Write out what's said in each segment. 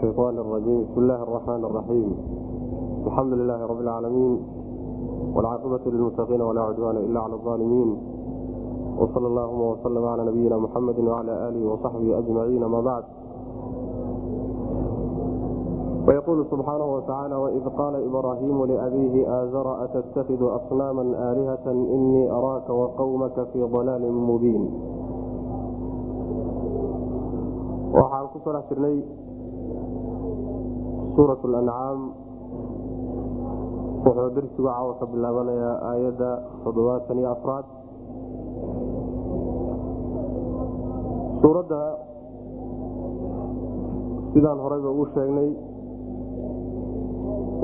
الشيطان الرجيم بسم الله الرحمن الرحيم الحمد لله رب العالمين والعاقبة للمتقين ولا عدوان إلا على الظالمين وصلى اللهم وسلم على نبينا محمد وعلى آله وصحبه أجمعين ما بعد ويقول سبحانه وتعالى وإذ قال إبراهيم لأبيه آزر أتتخذ أصناما آلهة إني أراك وقومك في ضلال مبين waxaan ku soo dhex jirnay suurat lancaam wuxuu darsigu caawa ka bilaabanayaa aayadda toddobaatan iyo afraad. Suuradda sidaan horeyba ugu sheegnay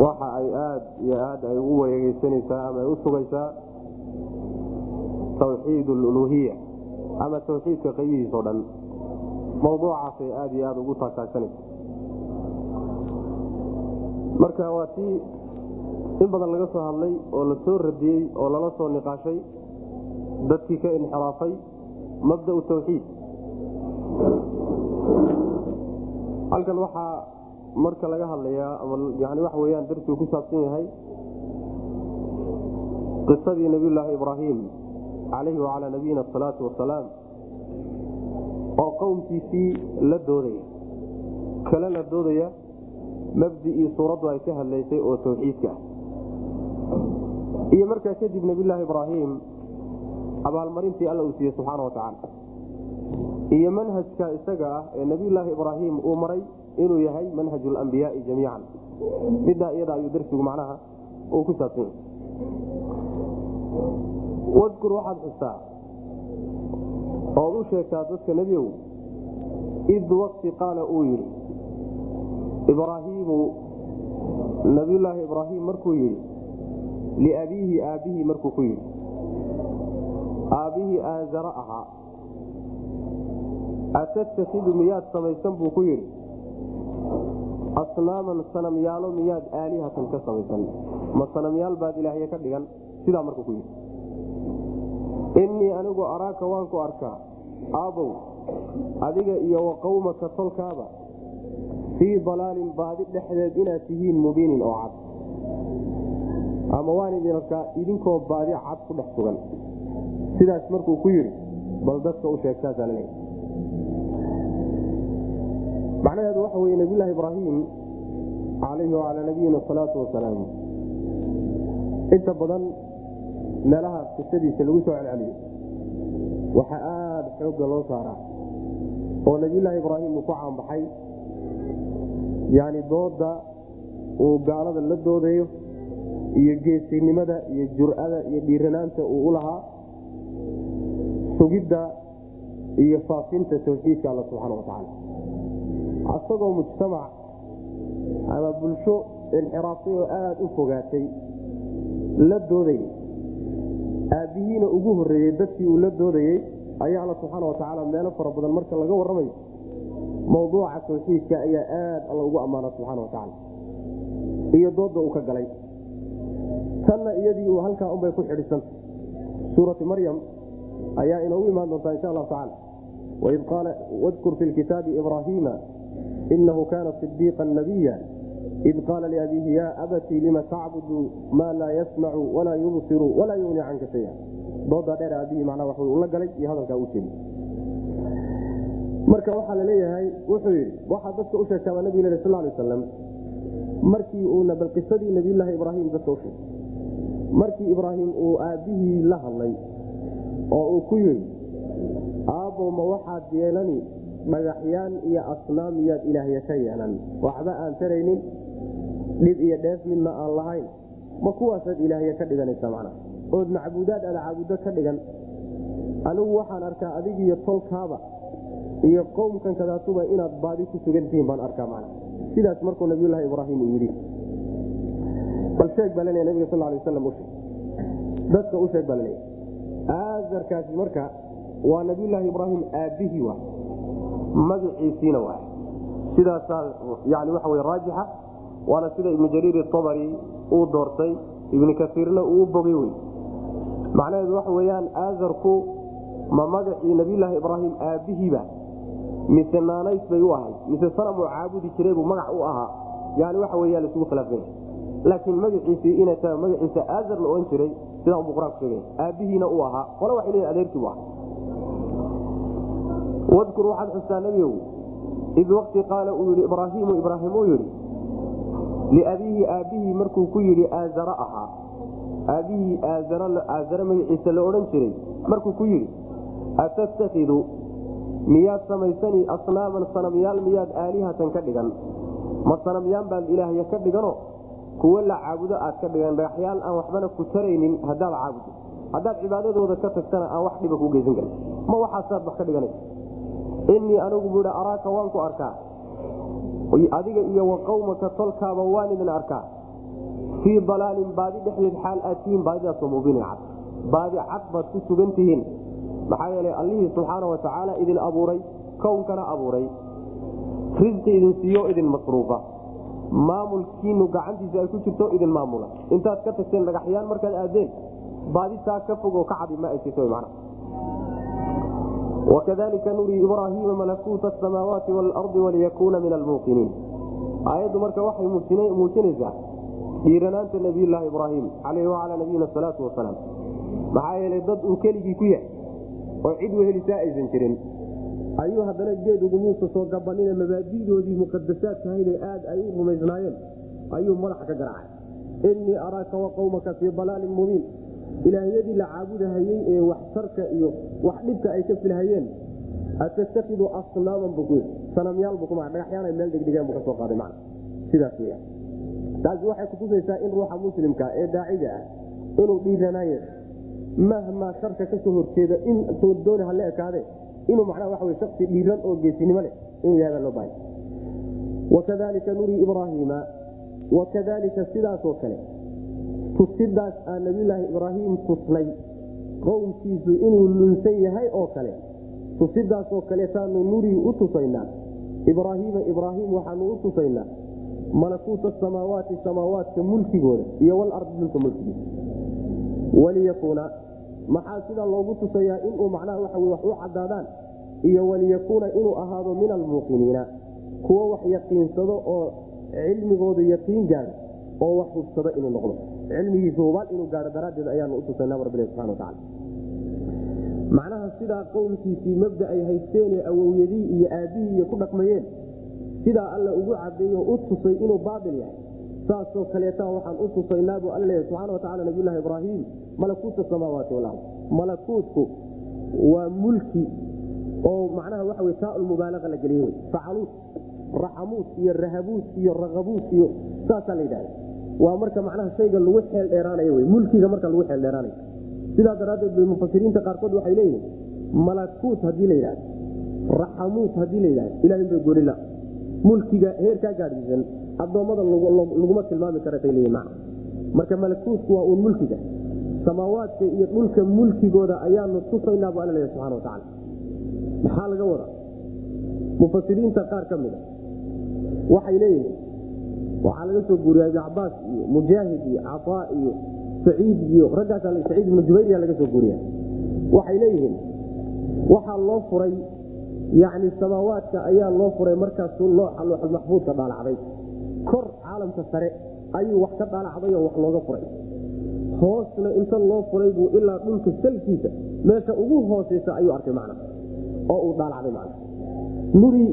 waxa ay aad iyo aad ay ugu wareegeysanaysaa ama ay u sugaysaa tawxiid aluluhiya ama tawxiidka qaybihiis oo dhan mawduucaasay aada iyo aada ugu taataagsanaysa marka waa tii in badan laga soo hadlay oo la soo radiyey oo lala soo niqaashay dadkii ka inxiraafay mabdau tawxiid. Halkan waxaa marka laga hadlayaa ama yani waxa weyaan darsigu ku saabsan yahay qisadii nabiyullaahi ibraahim calayhi wacalaa nabiyina asalaatu wasalaam oo qowmkiisii la doodaya kale la doodaya mabdicii suuraddu ay ka hadlaysay oo tawxiidka ah. Iyo markaa kadib nebiyulaahi ibraahim abaalmarintii alla uu siiyey subxaana wa tacaala. Iyo manhajka isaga ah ee nebiyulaahi ibraahim uu maray inuu yahay manhaj lambiyaai jamiican. Middaa iyada ayuu darsigu macnaha uu ku saabsan yahay. Wadkur waxaad xustaa ood u sheegtaa dadka nebiow id wakti qaala uu yidhi ibraahiimu nabiyulaahi ibraahim markuu yidhi liabiihi aabbihii markuu ku yidhi. Aabbihii aazara ahaa. Atattakidu miyaad samaysan buu ku yidhi. Asnaaman sanamyaalo miyaad aalihatan ka samaysan. Ma sanamyaal baad ilaahye ka dhigan? Sidaa markuu ku yidhi. Innii anigu araaka waan ku arkaa. Aabow adiga iyo wa qawmaka tolkaaba fii dalaalin baadi dhexdeed inaad tihiin mubiinin oo cad ama waan idinkoo baadi cad ku dhex sugan sidaas markuu ku yidhi bal dadka u sheegtaasaa laleeya macnaheedu waxa weye nabiyulaahi ibraahim calayhi wacalaa nabiyina asalaatu wasalaam inta badan meelaha qisadiisa lagu soo celceliyo waxaa aada xoogga loo saaraa oo nabiyulaahi ibraahim uu ku caanbaxay yani dooda uu gaalada la doodayo iyo geesinimada iyo jur'ada iyo dhiiranaanta uu u lahaa sugidda iyo faafinta tawxiidka alla subxaana wa tacaala. Asagoo mujtamac ama bulsho inxiraafay oo aada u fogaatay la doodayay aabbihiina ugu horreeyey dadkii uu la doodayey ayaa alla subxaana wa tacaala meelo fara badan marka laga warramayo mawduuca tawxiidka ayaa aad alla ugu ammaana subxana wa tacaala. Iyo doodda uu ka galay. Tanna iyadii uu halkaa unbay ku xidhisanta suurati maryam ayaa inoogu imaan doontaa insha allahu tacala waid qaala wadkur fi lkitaabi ibraahiima inahu kaana sidiiqa nabiya id qaala liabiihi yaa abatii lima tacbudu maa laa yasmacu walaa yubsiru walaa yugni canka shaya doodaa dheer aabihii macnaa wax ula galay iyo hadalkaa u jeedi marka waxaa la leeyahay wuxuu yidhi waxaa dadka u sheegtaa baa nabig l sal lay aslam markii uuna bal qisadii ibraahim dadka u sheegay. Markii ibraahim uu aabbihii la hadlay oo uu ku yidhi aabbow ma waxaad yeelani dhagaxyaan iyo asnaam iyaad ilaahya ka yeelan. Waxba aan taraynin dhib iyo dheef midna aan lahayn. Ma kuwaasaad ilaahya ka dhiganaysa macna? Ood macbuudaad aada caabuddo ka dhigan. Anigu waxaan arkaa adigiiyo tolkaaba iyo qowmkan kadaatuba inaad baadi ku sugantihiin baan arkaa macna sidaas markuu nabiyulaahi ibraahim uu yidhi. Bal sheeg baa laleeya nabiga sal lay waslam usheeg. Dadka u sheeg baa laleeya aazarkaasi marka waa nabiyulaahi ibraahim aabbihii waa. Magaciisiina waa. Sidaasaa yani waxa wey raajixa waana sida ibnu jariir abari uu doortay ibnu kaiirna uu bogay wey macnaheedu waxa weyaan aazarku ma magacii nabiyulaahi ibraahim aabbihiiba mise naanays bay u ahayd mise sanamuu caabudi jiray buu magac u ahaa. Yani waxa weya laisugu khilaafsan laakiin magaciisii inay tahay magaciisa aazar la ohan jiray sidaa unbuu qur'aanku sheegaya aabbihiina uu ahaa. Qole waxay leeyihiin adeerkii bu ahaa. Wadkur waxaad xustaa nebigow id waqti qaala uu yidhi ibraahiimu ibraahim uu yidhi. Liabiihi aabbihii markuu ku yidhi aazara ahaa. Aabbihii aazare magaciisa la odhan jiray markuu ku yidhi atattakidu miyaad samaysani asnaaman sanamyaal miyaad aalihatan ka dhigan? Ma sanamyaan baad ilaahya ka dhigano? Kuwo la caabudo aad ka dhigan dhagaxyaal aan waxbana ku taraynin haddaad caabudo. Haddaad cibaadadooda ka tagtana aan wax dhiba ku geysan karin. Ma waxaasaad wax ka dhiganaysa innii anigu buuhi araaka waan ku arkaa. Adiga iyo wa qawmaka tolkaaba waan idin arkaa. Fii dalaalin baadi dhexdeed xaal aad tihiin baadidaasoo mubiinin cad. Baadi cad baad ku sugan tihiin maxaa yeelay allihii subxaana wa idin abuuray kownkana abuuray. Risqi idin siiyo idin masruufa. Maamulkiinu gacantiisa ay ku jirto idin maamula. Intaad ka tagteen dhagaxyaan markaad aadeen baaditaa ka fog oo ka cadi ma ay jirto man wakadalika nurii ibraahiima malakuuta asamaawaati waalardi waliyakuna min almuuqiniin aayaddu marka waxay muujinaysaa dhiiranaanta nabiyulaahi ibraahim caleyhi wacalaa nabiyina salaatu wasalaam maxaa yeelay dad uu keligii ku yahay oo cid wehelisaa aysan jirin. Ayuu haddana geed ugumuusa soo gabanina mabaadidoodii muqadasaadkahayde aad ay u rumaysnaayeen. Ayuu madaxa ka garaacay. Innii araaka wa qawmaka fii dalaalin mubiin. Ilaahyadii la caabudahayey ee waxtarka iyo wax dhibka ay ka filhayeen atattakidu asnaaman buu ku yidhi. Sanamyaalbu kuma dhagaxyaanay meel dhigdhigeen buu ka qaaday macna sidaas weya taasi waxay kutusaysaa in ruuxa muslimka ee daaciga ah inuu dhiiranaan yeesho mahmaa sharka ka soo horjeeda in dooni hala ekaade inuu macnaha waxa wey shaksi dhiiran oo geesinimo leh inuu yahay. Baa loo bahay wakadalika nurii ibraahiima wakadalika sidaasoo kale tusidaas aan nabiyulaahi ibraahim tusnay qowmkiisu inuu lunsan yahay oo kale tusidaasoo kaleetaanu nurii u tusaynaa. Ibraahiima ibraahim waxaanu u tusaynaa malakuuta samaawaati samaawaadka mulkigooda iyo walardi dhulka mulkigiisa waliyakuuna maxaa sidaa loogu tusayaa inuu macnaha waxa wax u cadaadaan iyo waliyakuuna inuu ahaado min almuuqiniina kuwo wax yaqiinsado oo cilmigoodu yaqiin gaado oo wax hubsado inuu noqdo. Cilmigiisa hubaal inuu gaado daraaddeed ayaanu utusana rabbi subana wataala macnaha sidaa qowmkiisii mabda ay haysteene awowyadii iyo aabihii iyo ku dhaqmayeen sidaa alla ugu cadeeyo u tusay inuu baail yahay saasoo kaleeta waxaan u tusaynaabu alla leeyahy subxana wa tacala nabiyulahi ibraahim malakuuta samaawaati walard malakuutku waa mulki oo macnaha waxa wey la geliye facaluut raxamuud iyo rahabuud iyo rakabuud iyo saasaa la yidhahda waa marka macnaha shayga lagu xeel dheeraanayo wey mulkiga marka lagu xeel dheeraanayo. Sidaa daraaddeed bay mufasiriinta qaarkood waxay leeyihiin malakuut haddii la yidhahdo raxamuud haddii la yidhahdo ilahin bay goonila mulkiga heerkaa gaadhsiisan adoommada laguma tilmaami karatay leeyihiin macna marka malakuutku waa uun mulkiga. Samaawaadka iyo dhulka mulkigooda ayaanu tusaynaa bu alla leeyahy subxana wa tacala maxaa laga wadaa? Mufasiriinta qaar ka mida waxay leeyihiin waxaa laga soo guuriya ibn cabaas iyo mujaahid iyo caaa iyo saciid iyo raggaassaciid ibnu jubayriya laga soo guuriya waxay leeyihiin waxaa loo furay yani samaawaadka ayaa loo furay markaasuu looxa looxulmaxfuudka dhaalacday kor caalamka sare ayuu wax ka dhaalacday oo wax looga furay. Hoosna inta loo furay buu ilaa dhulka salkiisa meesha ugu hooseysa ayuu arkay macna oo uu dhaalacday macna nuri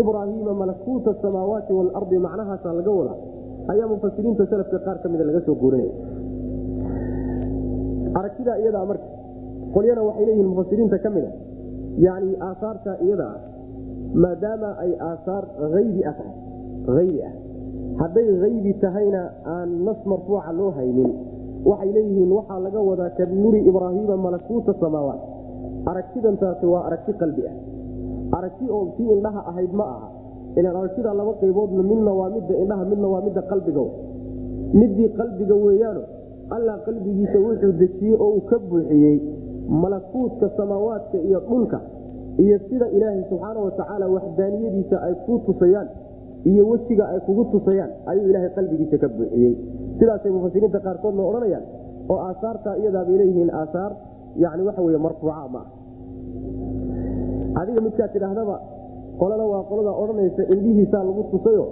ibraahiima malakuuta samaawaati waalardi macnahaasa laga wadaa ayaa mufasiriinta salafka qaar ka mida laga soo guurinaya aragtidaa iyadaa marka qolyana waxay leeyihiin mufasiriinta ka mida yani aasaarta iyada ah maadaama ay aasaar aybi ah tahay haybi ah hadday haybi tahayna aan nas marfuuca loo haynin waxay leeyihiin waxaa laga wadaa ka nuri ibraahiima malakuuta samaawaat aragtidantaasi waa aragti qalbi ah. Aragti oo tii indhaha ahayd ma aha. Ilan aragtida laba qayboodna midna waa midda indhaha midna waa midda qalbiga. Midii qalbiga weeyaano allah qalbigiisa wuxuu dejiyey oo uu ka buuxiyey malakuutka samaawaadka iyo dhulka iyo sida ilaahay subxaana watacaala waxdaaniyadiisa ay ku tusayaan iyo wejiga ay kugu tusayaan ayuu ilaahay qalbigiisa ka buuxiyey. Sidaasay mufasiriinta qaarkoodna odhanayaan oo aasaarta iyadaabay leeyihiin aasaar yani waxa marfuuca ma adiga midkaad tidhaahdaba qolana waa qolada odhanaysa indhihiisaa lagu tusayo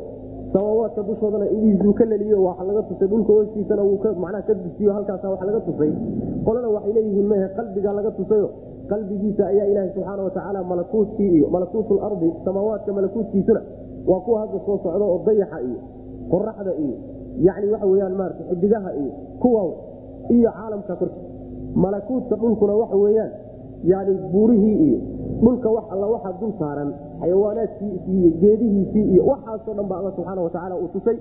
samaawaadka dushoodana indhihiisuu ka leliyo waa laga tusay dhulka hoostiisana wuu macnaha ka dusiyo halkaasa wax laga tusay. Qolana waxay leeyihiin mehe qalbigaa laga tusayo qalbigiisa ayaa ilaahay subxaana watacaala malakuutkii iyo malakuutul ardi samaawaadka malakuutkiisuna waa kuwa hadda soo socda oo dayaxa iyo qoraxda iyo yani waxa weyaan maarata xidigaha iyo kuwa iyo caalamka korkiisa malakuutka dhulkuna waxa weeyaan yani buurihii iyo dhulka wax alla waxaa dul saaran xayawaanaadkiisii iyo geedihiisii iyo waxaasoo dhan ba alla subxaana watacaala uu tusay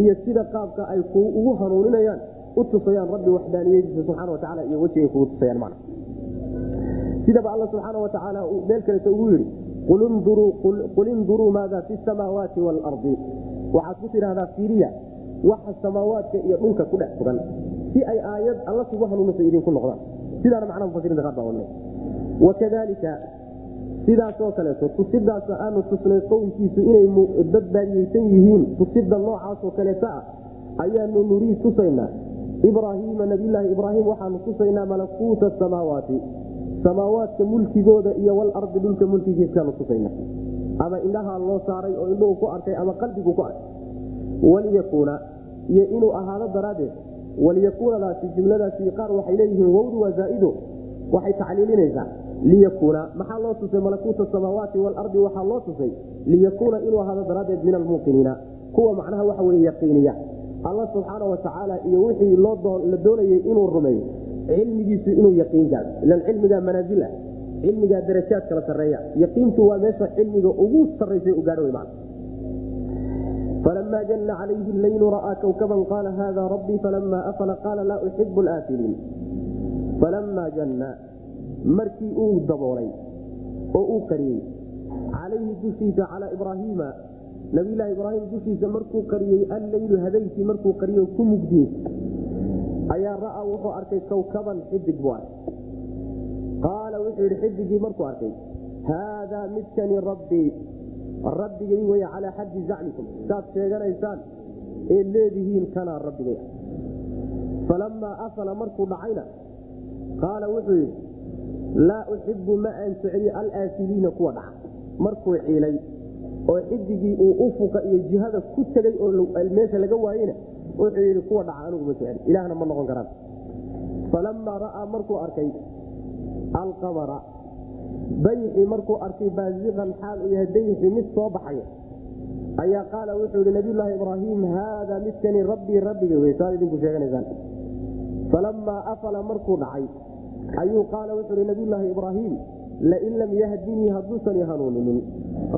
iyo sida qaabka ay ugu hanuuninayaan u tusayaan rabbi waxdaaniyadiisa subxana watacaala iyo wejigay kugu tusayaan mana sidaba alla subxaana watacaala meel kaleeta ugu yidhi qul induruu maada fi samaawaati waalardi waxaad ku tidhahdaa fiiriya waxa samaawaadka iyo dhulka ku dhex sugan si ay aayad alla kugu hanuunisa idinku noqdaan sidaana macnaha mufasiriinta qaar baa wadnay wakadalika sidaasoo kaleeto tusidaas aanu tusnay qowmkiisu inay dad baadiyeysan yihiin tusida noocaasoo kaleeta ah ayaanu nurii tusaynaa ibraahiima nabiyulaahi ibraahim waxaanu tusaynaa malakuuta samaawaati samaawaadka mulkigooda iyo walardi dhulka mulkigiisaanu tusayna ama indhahaa loo saaray oo indhuhu ku arkay ama qalbigu ku arkay. Waliyakuuna iyo inuu ahaado daraaddeed. Waliyakuunadaasi jumladaasi qaar waxay leeyihiin wowdu waa zaaido waxay tacliilinaysaa. Liyakuuna maxaa loo tusay? Malakuuta samaawaati waalardi waxaa loo tusay. Liyakuuna inuu ahaado daraaddeed min almuuqiniina kuwa macnaha waxa weye yaqiiniya. Alla subxaana watacaala iyo wixii la doonayay inuu rumeeyo cilmigiisu inuu yaqiin gaado ilan cilmigaa manaasil ah cilmigaa darajaad kala sareeya yaqiintu waa meesha cilmiga ugu saraysa u gaadho man falama janna calayhi leylu ra'aa kawkaban qaala hada rabbii falama afala qaala laa uxibu laafiliin falama janna markii uu daboolay oo uu qariyey calayhi dushiisa calaa ibraahiima nabiylahi ibraahim dushiisa markuu qariyey alleylu habeenkii markuu qariyo ku mugdiyey ayaa ra'aa wuxuu arkay kawkaban xidig buu arkay. Qaala wuxuu yidhi xidigii markuu arkay haadaa midkani rabbii rabbigay wey calaa xaddi zacmikum saad sheeganaysaan ee leedihiin kanaa rabbigay falamaa afala markuu dhacayna qaala wuxuu yidhi laa uxibu ma aan jecli alaafiliina kuwa dhaca. Markuu ciilay oo xidigii uu ufuqa iyo jihada ku tegay oo meesha laga waayena wuxuu yidhi kuwa dhaca anigu ma jecel ilaahna ma noqon karaan. Falamaa ra'aa markuu arkay alqamara dayxii markuu arkay baasiqan xaal uu yahay dayxii mid soo baxaya ayaa qaala wuxuu yidhi nabiyulaahi ibraahim haadaa midkani rabbii rabbiga wey saad idinku sheeganaysaan. Falamaa afala markuu dhacay ayuu qaala wuxuu yidhi nabiyulaahi ibraahim lain lam yahdinii hadduusan i hanuuninin.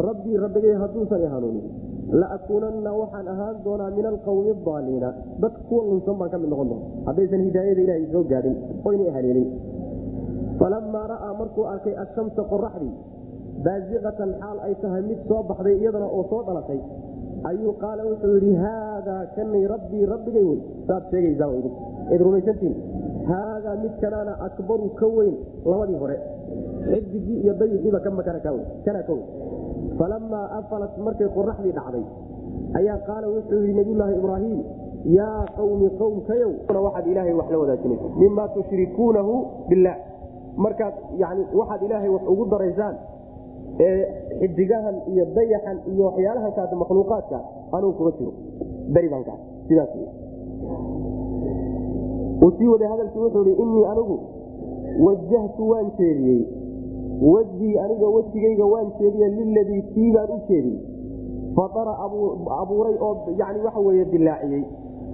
Rabbii rabbigay hadduusan i hanuuninin laakuunanna waxaan ahaan doonaa min alqawmi aaliina dad kuwa lunsan baan ka mid noqon doona haddaysan hidaayada ilaha soo gaadhin oyna haleelin falamaa ra'aa markuu arkay ashamsa qoraxdii baasiqatan xaal ay tahay mid soo baxday iyadana oo soo dhalatay ayuu qaala wuxuu yidhi haadaa kanay rabbii rabbigay wey saad sheegaysaa id rumaysantiin. Haadaa midkanaana akbaru ka weyn labadii hore. Xidigii iyo dayixiiba kanaa ka weyn falamaa afalat markay qoraxdii dhacday ayaa qaala wuxuu yidhi nabiyulaahi ibraahim yaa qawmi qowmkayow waxaad ilaahay wax la wadaajinaysa mima tushrikuunahu bilah markaad yani waxaad ilaahay wax ugu daraysaan ee xidigahan iyo dayaxan iyo waxyaalahan kaas makhluuqaadka anugu kuma jiro kaa sidaas uu sii waday hadalkii wuxuu i innii anigu wajahtu waan jeediyey wejhii aniga wejigayga waan jeediye liladii kii baan u jeediyey fatara abuuray oo yani waxa weye dilaaciyey.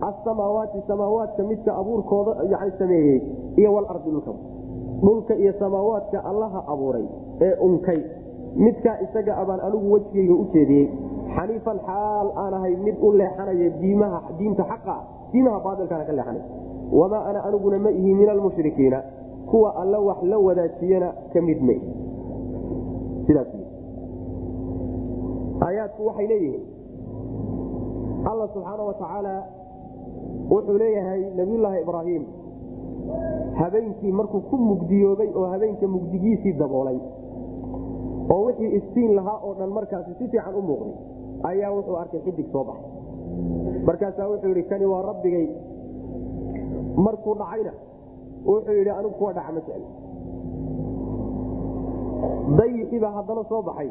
Asamaawaati samaawaadka midka abuurkooda yani sameeyey iyo walardi dhulka. Dhulka iyo samaawaadka allaha abuuray ee unkay. Midkaa isaga abaan anigu wejigayga u jeediyey xaniifan xaal aan ahay mid u leexanaya diimaha diinta xaqa diimaha baailkaana ka leexanay. Wamaa ana aniguna ma ihi min almushrikiina kuwa alla wax la wadaajiyana ka mid sidaas aayaadku waxay leeyihiin. Alla subxaana wa tacaala wuxuu leeyahay nabiyulaahi ibraahim habeenkii markuu ku mugdiyoobay oo habeenka mugdigiisii daboolay oo wixii istiin lahaa oo dhan markaasi si fiican u muuqday ayaa wuxuu arkay xidig soo baxay. Markaasaa wuxuu yidhi kani waa rabbigay. Markuu dhacayna wuxuu yidhi anigu kuwa dhaca ma jecel. Dayixiibaa haddana soo baxay.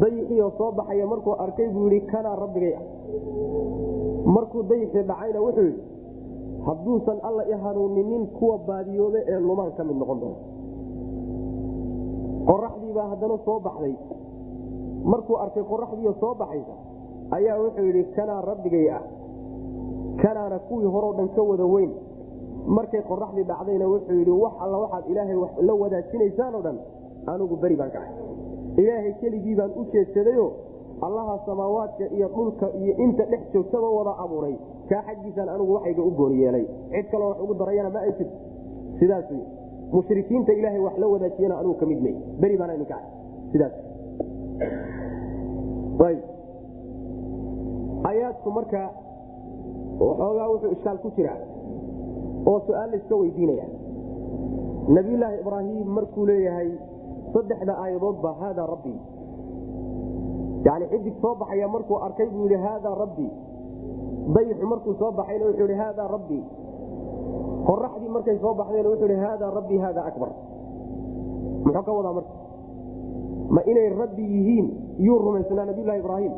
Dayixiioo soo baxaya markuu arkay buu yidhi kanaa rabbigay ah. Markuu dayixii dhacayna wuxuu yidhi hadduusan alla i hanuuninin kuwa baadiyoobe ee lumaan ka mid noqon doona. Qoraxdiibaa haddana soo baxday. Markuu arkay qoraxdiioo soo baxaysa ayaa wuxuu yidhi kanaa rabbigay ah. Kanaana kuwii horeo dhan ka wada weyn markay qoraxdii dhacdayna wuxuu yidhi wax alla waxaad ilaahay la wadaajinaysaanoo dhan anigu beri baan kacay ilaahay keligii baan u jeedsadayo allaha samaawaadka iyo dhulka iyo inta dhex joogtaba wada abuuray. Kaa xaggiisaan anigu waxayga u gooni yeelay. Cid kaloo wax ugu darayana ma ay jirto. Sidaas wy mushrikiinta ilaahay wax la wadaajiyana anigu ka mid may beri baana idin kacay sidaas ayaadku marka waxoogaa wuxuu ishkaal ku jiraa oo su'aal layska weydiinaya. Nabiyulaahi ibraahim markuu leeyahay saddexda aayadood ba haada rabbi. Yani xidig soo baxaya markuu arkay buu yidhi haada rabbi. Dayixu markuu soo baxayna wuxuu yidhi haada rabbi. Qoraxdii markay soo baxdayna wuxuu yidhi haada rabbi haada akbar. Muxuu ka wadaa marka? Ma inay rabbi yihiin yuu rumaysnaa nabiyulahi ibraahim?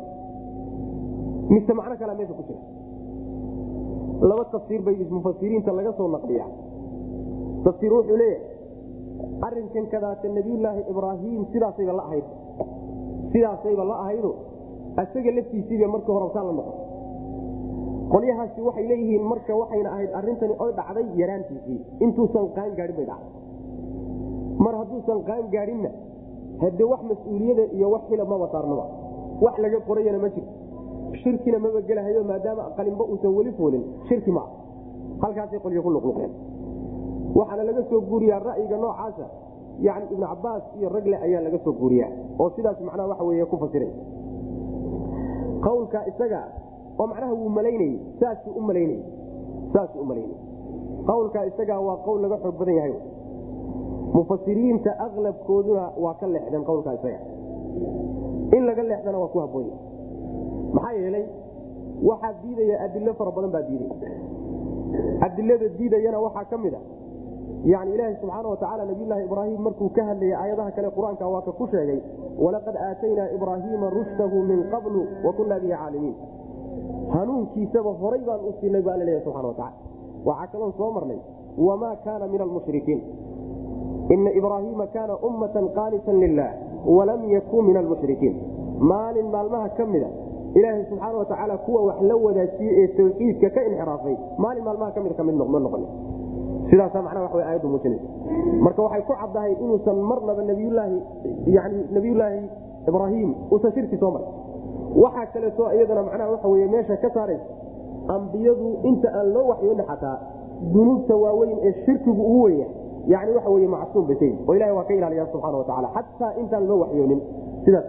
Mise macno kalea meesha ku jira laba tafsiir bay mufasiriinta laga soo naqliya tafsiir wuxuu leeyahay arinkan kadaata nabiyulaahi ibraahim sidaasayba la ahayd. Sidaasayba la ahaydo isaga laftiisiiba markii hore saa la noqon. Qolyahaasi waxay leeyihiin marka waxayna ahayd arintani oy dhacday yaraantiisii. Intuusan qaan gaadhin bay dhacday. Mar hadduusan qaan gaadhinna hade wax mas'uuliyada iyo wax xila saarnaba wax laga qorayana ma jirto shirkina maba gelahayo maadaama qalinba uusan weli foolin shirki maa halkaasay qolyo ku luqluqeen. Waxaana laga soo guuriyaa ra'yiga noocaasa. Yani ibnu cabaas iyo ragle ayaa laga soo guuriyaa. Oo sidaas macnaha waxa wey ku fasiray qawlka isaga oo macnaha wuu malaynayey saasuu u malaynay saasuu u malaynay qawlka isaga waa qowl laga xoog badan yahay. Mufasiriinta aqlabkooduna waa ka leexdeen qawlka isaga. In laga leexdana waa ku haboonya maxaa yeelay waxaa diidaya adilo fara badan baa diiday adilada diidayana waxaa ka mid a yani ilaaha subxaana watacaala nabiyulaahi ibraahim markuu ka hadlayay aayadaha kale qur'aanka waa ku sheegay walaqad aataynaa ibraahiima rushdahu min qablu wa bihi caalimiin. Hanuunkiisaba horay baan u siinay baa laleeyahy subxana watacala waxaa kaloon soo marnay wamaa kaana min almushrikiin ina ibraahiima kaana ummatan qaanitan lilah walam yakun min almushrikiin maalin maalmaha ka mida ilaahay subxaana watacaala kuwa wax la wadaajiyey ee tawxiidka ka inxiraafay maalin maalmaha ka mid ka mid ma noqon sidaasa macnaha wax aayaddu muujinaysa. Marka waxay ku caddahay inuusan marnaba nabiyulaahi yani nabiyulaahi ibraahim uusan shirki soo maray waxaa kaleeto iyadana macnaha waxa weye meesha ka saaraysa ambiyadu inta aan loo waxyooni xataa dunuubta waaweyn ee shirkigu ugu wenya yani waxa wey macsuum bay kayihin oo ilahi waa ka ilaaliya subxana watacaala xataa intaan loo waxyoonin sidaas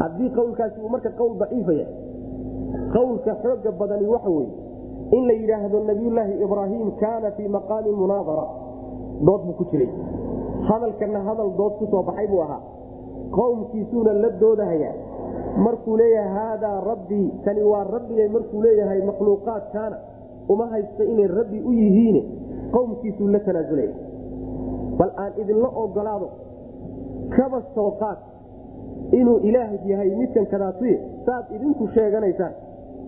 haddii qawlkaasi uu marka qawl daciifaya qawlka xooga badani waxa weye in la yidhaahdo nabiyulaahi ibraahim kaana fii maqaami munaadara dood buu ku jiray. Hadalkana hadal dood ku soo baxay buu ahaa. Qowmkiisuuna la doodahayaa. Markuu leeyahay haadaa rabbii kani waa rabbigay markuu leeyahay makhluuqaadkaana uma haysta inay rabbi u yihiine qowmkiisuu la tanaasulaya bal aan idinla ogolaado kaba soo qaad inuu ilaah yahay midkan kadaatuye saad idinku sheeganaysaan.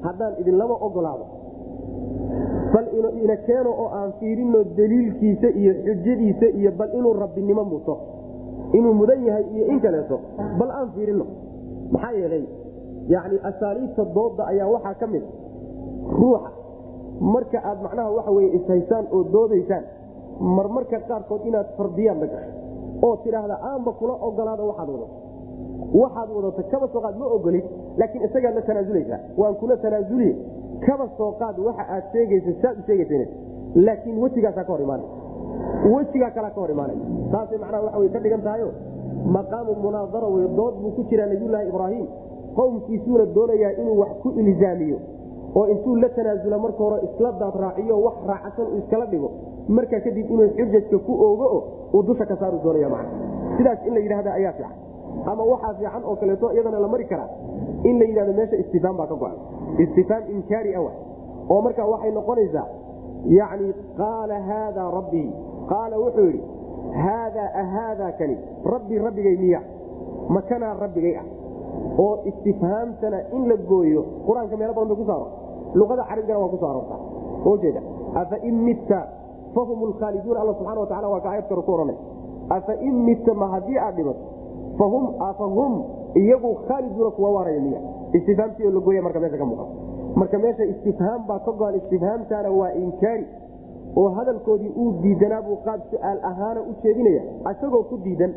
Haddaan idinlama ogolaado. Bal ina keeno oo aan fiirino daliilkiisa iyo xujadiisa iyo bal inuu rabbinimo muto inuu mudan yahay iyo in kaleeto bal aan fiirino. Maxaa yeelay yani asaaliibta dooda ayaa waxaa ka mid ruuxa marka aad macnaha waxa weye ishaysaan oo doodaysaan marmarka qaarkood inaad fardiyaan la gasho oo tidhaahda aanba kula ogolaado waxaad wadato waxaad wadato kaba soo qaad ma ogolid laakiin isagaad la tanaasuleysaa waan kula tanaasulye kaba soo qaad waxa aad sheegaysa saad u sheegaysa laakiin wejigaasaa ka hor imaanay. Wejigaa kalaa ka hor imaanay. Taasay macnaha waxa wey ka dhigan tahayo. Maqaamu munaadara wey dood buu ku jiraa nabiyulaahi ibraahim. Qowmkiisuuna doonayaa inuu wax ku ilzaamiyo oo intuu la tanaasula marka hore isla daad raaciyo wax raacsan uu iskala dhigo. Markaa kadib inuu xujajka ku oogo o uu dusha ka saaru doonaya man sidaas in la yidhahda ayaa fiican ama waxaa fiican oo kaleeto iyadana la mari karaa. In la yidhahdo meesha istifaam baa ka go-an. Istifaam inkaari awa. Oo marka waxay noqonaysaa yani qaala haada rabbii qaala wuxuu yidhi haadaa ahaadaa kani? Rabbii rabbigay miya. Makanaa rabbigay ah. Oo istifhaamtana in la gooyo qur'aanka meelo badan bay ku saaro. Luqada carabigana waa ku soo aroortaa ujeeda. Afain mitta fahum lkhaaliduun alla subxana wa tacala waa ka ayad kale ku ohanay afain mitta ma haddii aad dhimato afahum iyagu khaaliduuna kuwa waaraya miya istifhaamtii oo la gooya marka meesha ka muuqata marka meesha istifhaam baa ka go-an istifhaamtaana waa inkaari oo hadalkoodii uu diidanaa buu qaab su'aal ahaana u jeedinaya isagoo ku diidan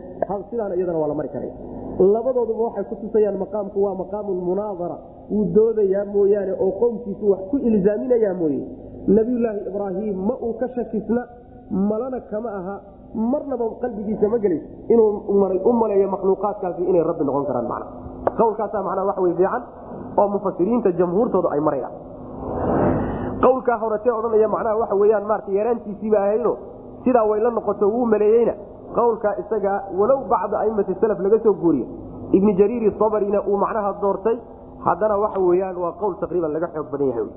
sidaana iyadana waa la mari karaya labadooduba waxay ku tusayaan maqaamku waa maqaamu munaadara wuu doodayaa mooyaane oo qowmkiisu wax ku ilzaaminayaa mooye nabiyulaahi ibraahim ma uu ka shakisna malana kama aha marnaba qalbigiisa ma gelayso inuu u maleeyo inay rabbi noqon karaan man qowlkaasa manaa wey fiican oo mufasiriinta jamhuurtooda ay marayaan. Qowlkaa horetee odhanaya macnaha waxa weyaan maarata yaraantiisiiba ahaydo sidaa way noqoto wuu maleeyeyna. Qowlkaa isaga walow bacda aimati salaf laga soo guuriyo ibni jariiri sabarina uu macnaha doortay haddana waxa weyaan waa qowl taqriiban laga xoog badan yahay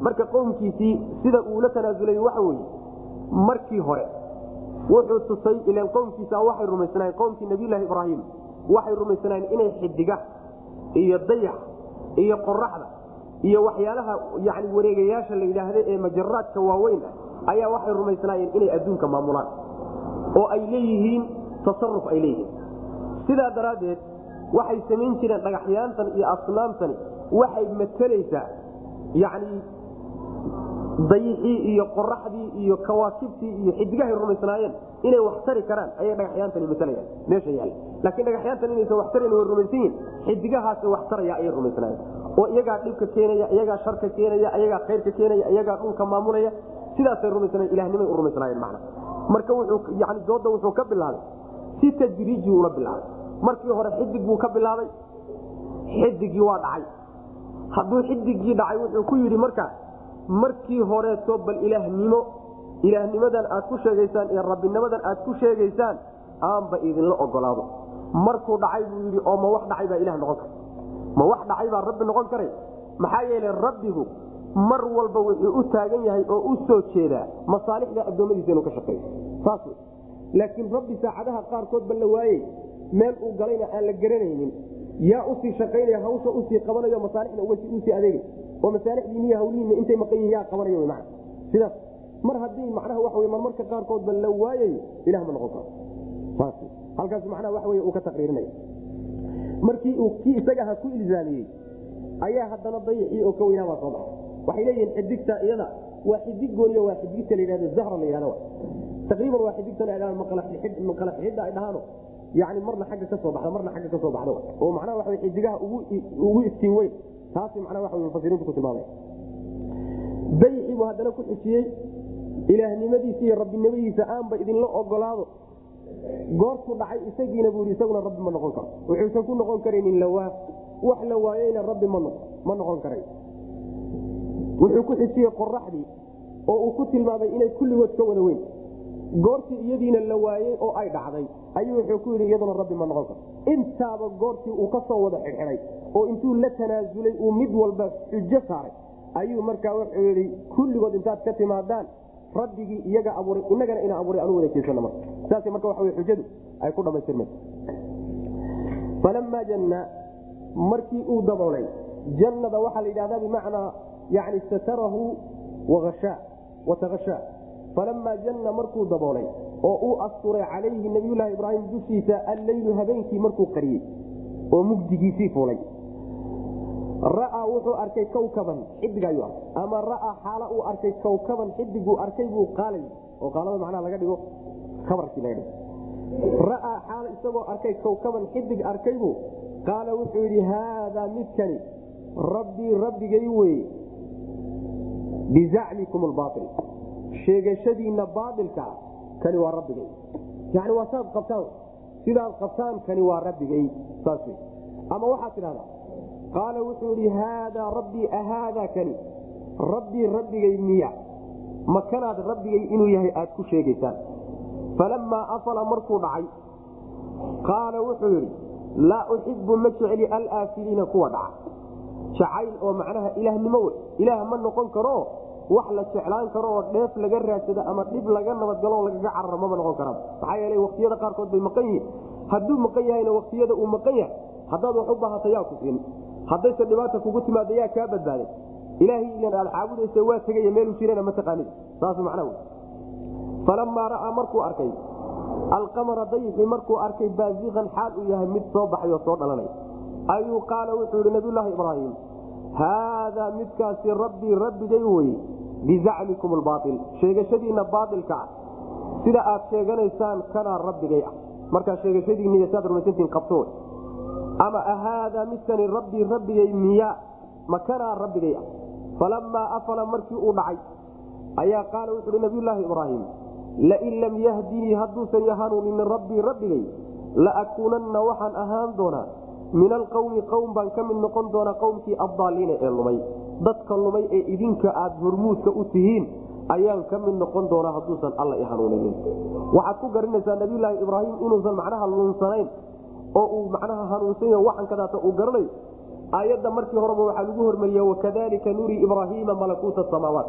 marka qowmkiisii sida uu la tanaasulay waxa weye markii hore wuxuu tusay ilan qowmkiisa waxay rumaysnaayeen. Qowmkii nabiylahi ibraahim waxay rumaysnaayeen inay xidiga iyo dayax iyo qoraxda iyo waxyaalaha yani wareegayaasha la yidhaahda ee majaraadka waaweyn ah ayaa waxay rumaysnaayeen inay adduunka maamulaan oo ay leeyihiin tasaruf ay leeyihiin. Sidaa daraaddeed waxay samayn jireen dhagaxyaantan iyo asnaamtani waxay matelaysaa yani dayixii iyo qoraxdii iyo kawaakibtii iyo xidigahay rumaysnaayeen inay wax tari karaan ayay dhagaxyaantani matalayaan meesha yaal. Laakiin dhagaxyaantan inaysan wax tarayn way rumaysan yihiin xidigahaas wax taraya ayay rumaysnaayeen. Oo iyagaa dhibka keenaya iyagaa sharka keenaya iyagaa khayrka keenaya iyagaa dhulka maamulaya sidaasay rumaysnayen ilahnimay u rumaysnaayeen macna. Marka wuxuu yani dooda wuxuu ka bilaabay si tadriiji ula bilaabay markii hore xidig buu ka bilaabay xidigii waa dhacay. Hadduu xidigii dhacay wuxuu ku yidhi markaa markii horeeto bal ilaahnimo. Ilaahnimadan aad ku sheegaysaan iyo rabbinimadan aad ku sheegaysaan aanba idinla ogolaado. Markuu dhacay buu yidhi oo ma wax dhacay baa ilah noqon kara ma wax dhacay baa rabbi noqon karay maxaa yeele rabbigu mar walba wuxuu u taagan yahay oo u soo jeedaa masaalixda addoommadiisa inuu ka shaqeeyo saas laakiin rabbi saacadaha qaarkood ba la waayey meel uu galayna aan la garanaynin. Yaa u sii shaqaynaya hawsha u sii qabanayo masaalixda u sii adeegay oo masaalixdiiniy hawlihiina intay maqan yihiin yaa qabanaya w mana sidaas mar haddii macnaha waxa wey marmarka qaarkoodba la waayayo ilah ma noqon karo halkaas macnaha waxa wey uu ka taqriirinaya. Markii uu kii isagaha ku ilzaamiyey ayaa haddana dayixii oo ka weynaa baa soo baxay. Waxay leeyihiin xidigta iyada waa xidig gooniyo waa xidigta la yidhahdo zahra la yidhahdo. Taqriiban waa xidigta la yidhahdo maqala xixidda ay dhahaano. Yani marna xagga ka soo baxda marna xagga ka soo baxda oo macnaha waxa xidigaha ugu istiin weyn taasi macnaha waxa mufasiriintu ku tilmaamaya dayixii buu haddana ku xijiyey ilaahnimadiisa iyo rabbinimadiisa aanba idinla ogolaado. Goortuu dhacay isagiina buu yidhi isaguna rabbi ma noqon karo. Wuxuusan ku noqon karaynin lawaa wax la waayeyna rabbi ma noqon karay. Wuxuu ku xijiyey qoraxdii oo uu ku tilmaamay inay kulligood ka wada weyn goortii iyadiina la waayey oo ay dhacday ayuu wuxuu ku yidhi iyaduna rabbi ma noqon karo intaaba goortii uu ka soo wada xidxiday oo intuu la tanaasulay uu mid walba xujo saaray ayuu markaa wuxuu yidhi kulligood intaad ka timaadaan rabbigii iyaga abuuray inagana ina abuuray anu wada jeesana marka. Saas marka waxa xujadu ay ku dhamaystirmaysa falamaa janna markii uu daboolay jannada waxaa la yidhahdaa bimacnaa yani satarahu watahashaa falamaa janna markuu daboolay oo uu asturay calayhi nabiyulaahi ibraahim dushiisa alleylu habeenkii markuu qariyey oo mugdigiisii fuulay ra'aa wuxuu arkay kawkaban xidig arkay ama ra'aa xaala uu arkay kawkaban xidiguu arkay buu qaalay oo qaalada macnaha laga dhigo kabarkii laga dhigo ra'aa xaala isagoo arkay kawkaban xidig arkaybuu qaala wuxuu yidhi haadaa midkani rabbii rabbigay weye bizacmikum albaail sheegashadiinna baailka kani waa rabbigay. Yani waa saad qabtaan. Sidaad qabtaan kani waa rabbigay. Saas ama waxaad tidhahdaa qaala wuxuu idhi haadaa rabbii ahaadaa kani? Rabbii rabbigay miya. Makanaad rabbigay inuu yahay aad ku sheegaysaan. Falammaa afala markuu dhacay qaala wuxuu yidhi laa uxibu ma jecli alaafiliina kuwa dhaca. Jacayl oo macnaha ilaahnimo wey ilaah ma noqon karo wax la jeclaan karo oo dheef laga raadsado ama dhib laga nabadgalo lagaga cararo maba noqon karaa maxaa yeele waktiyada qaarkood bay maqan yihiin. Hadduu maqan yahayna waktiyada uu maqan yahay haddaad wax u baahata yaa ku siin. Haddayse dhibaata kugu timaada yaa kaa badbaaday ilaahay ilan aad caabudaysa waa tegaya meeluu jirana ma taqaanid. Saas macna falamaa ra'aa markuu arkay alqamara dayixii markuu arkay baaziqan xaal uu yahay mid soo baxay oo soo dhalanay. Ayuu qaala wuxuu yihi nabiyulaahi ibraahim haadaa midkaasi rabbii rabbigay weye bizacmikum albaail sheegashadiinna baailka ah sida aad sheeganaysaan kanaa rabbigay ah. Markaa sheegashadiinniy saad rumaysantiin qabto. Ama ahaadaa midkani rabbii rabbigay miya ma kanaa rabbigay ah. Falamaa afala markii uu dhacay ayaa qaala wuxuuhi nabiyulaahi ibraahim lain lam yahdinii hadduusan hanuuninin rabbii rabbigay laakuunanna waxaan ahaan doonaa. Min alqawmi qowm baan ka mid noqon doonaa qowmkii addaaliina ee lumay dadka lumay ee idinka aad hormuudka u tihiin ayaan ka mid noqon doonaa hadduusan alla i hanuuninin waxaad ku garanaysaa nabiyulaahi ibraahim inuusan macnaha luunsanayn oo uu macnaha hanuunsan yaho waxankadaata uu garanayo aayadda markii horeba waxaa lagu hormariye wakadalika nurii ibraahiima malakuuta samaawaat.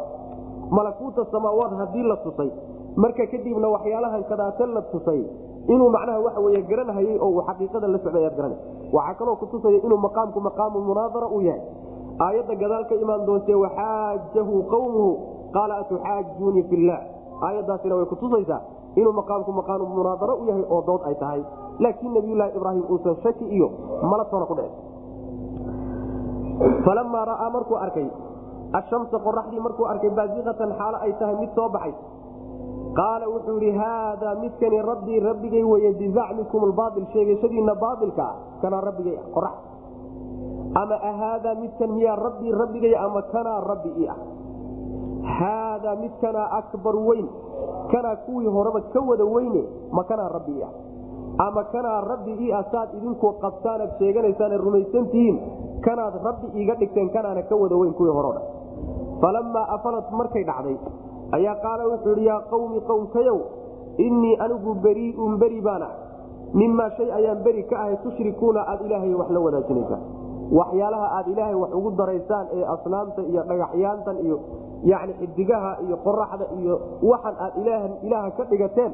Malakuuta samaawaat haddii la tusay marka kadibna waxyaalahan kadaate la tusay inuu macnaha waxa wey garanhayay oo uu xaqiiqada la socday ayaad garana waxaa kaloo kutusaya inuu maqaamku maqaamu munaadara uu yahay aayadda gadaal ka imaan doontee waxaajahu qawmuhu? Qaala atuxaajuunii fillaah aayaddaasina way kutusaysaa inuu maqaamku maqaamu munaadaro u yahay oo dood ay tahay. Laakiin nabiyulaahi ibraahim uusan shaki iyo malatoona ku dhicin. Falamaa ra'aa markuu arkay ashamsa qoraxdii markuu arkay baaziqatan xaalo ay tahay mid soo baxay. Qaala wuxuu yidhi haadaa midkani rabbii rabbigay weye bizacmikum albaail sheegashadiinna baailka kanaa rabbigay qorax ama ahaadaa midkan miyaa rabbii rabbigay ama kanaa rabbi i ah haadaa midkanaa akbar weyn. Kanaa kuwii horeba ka wada weyne ma kanaa rabbi i ah ama kanaa rabbi i ah saad idinku qabtaanaad sheeganaysaane rumaysantihiin kanaad rabbi iiga dhigteen kanaana ka wada weyn kuwii hore o dhan falamaa afalat markay dhacday ayaa qaala wuxuu yidhi yaa qawmi qowmkayow innii anigu beriiun beri baan ah mimaa shay ayaan beri ka ahay tushrikuuna aad ilaahay wax la wadaajinaysaan waxyaalaha aad ilaahay wax ugu daraysaan ee asnaamta iyo dhagaxyaantan iyo yacni xidigaha iyo qoraxda iyo waxan aad ilaaha ka dhigateen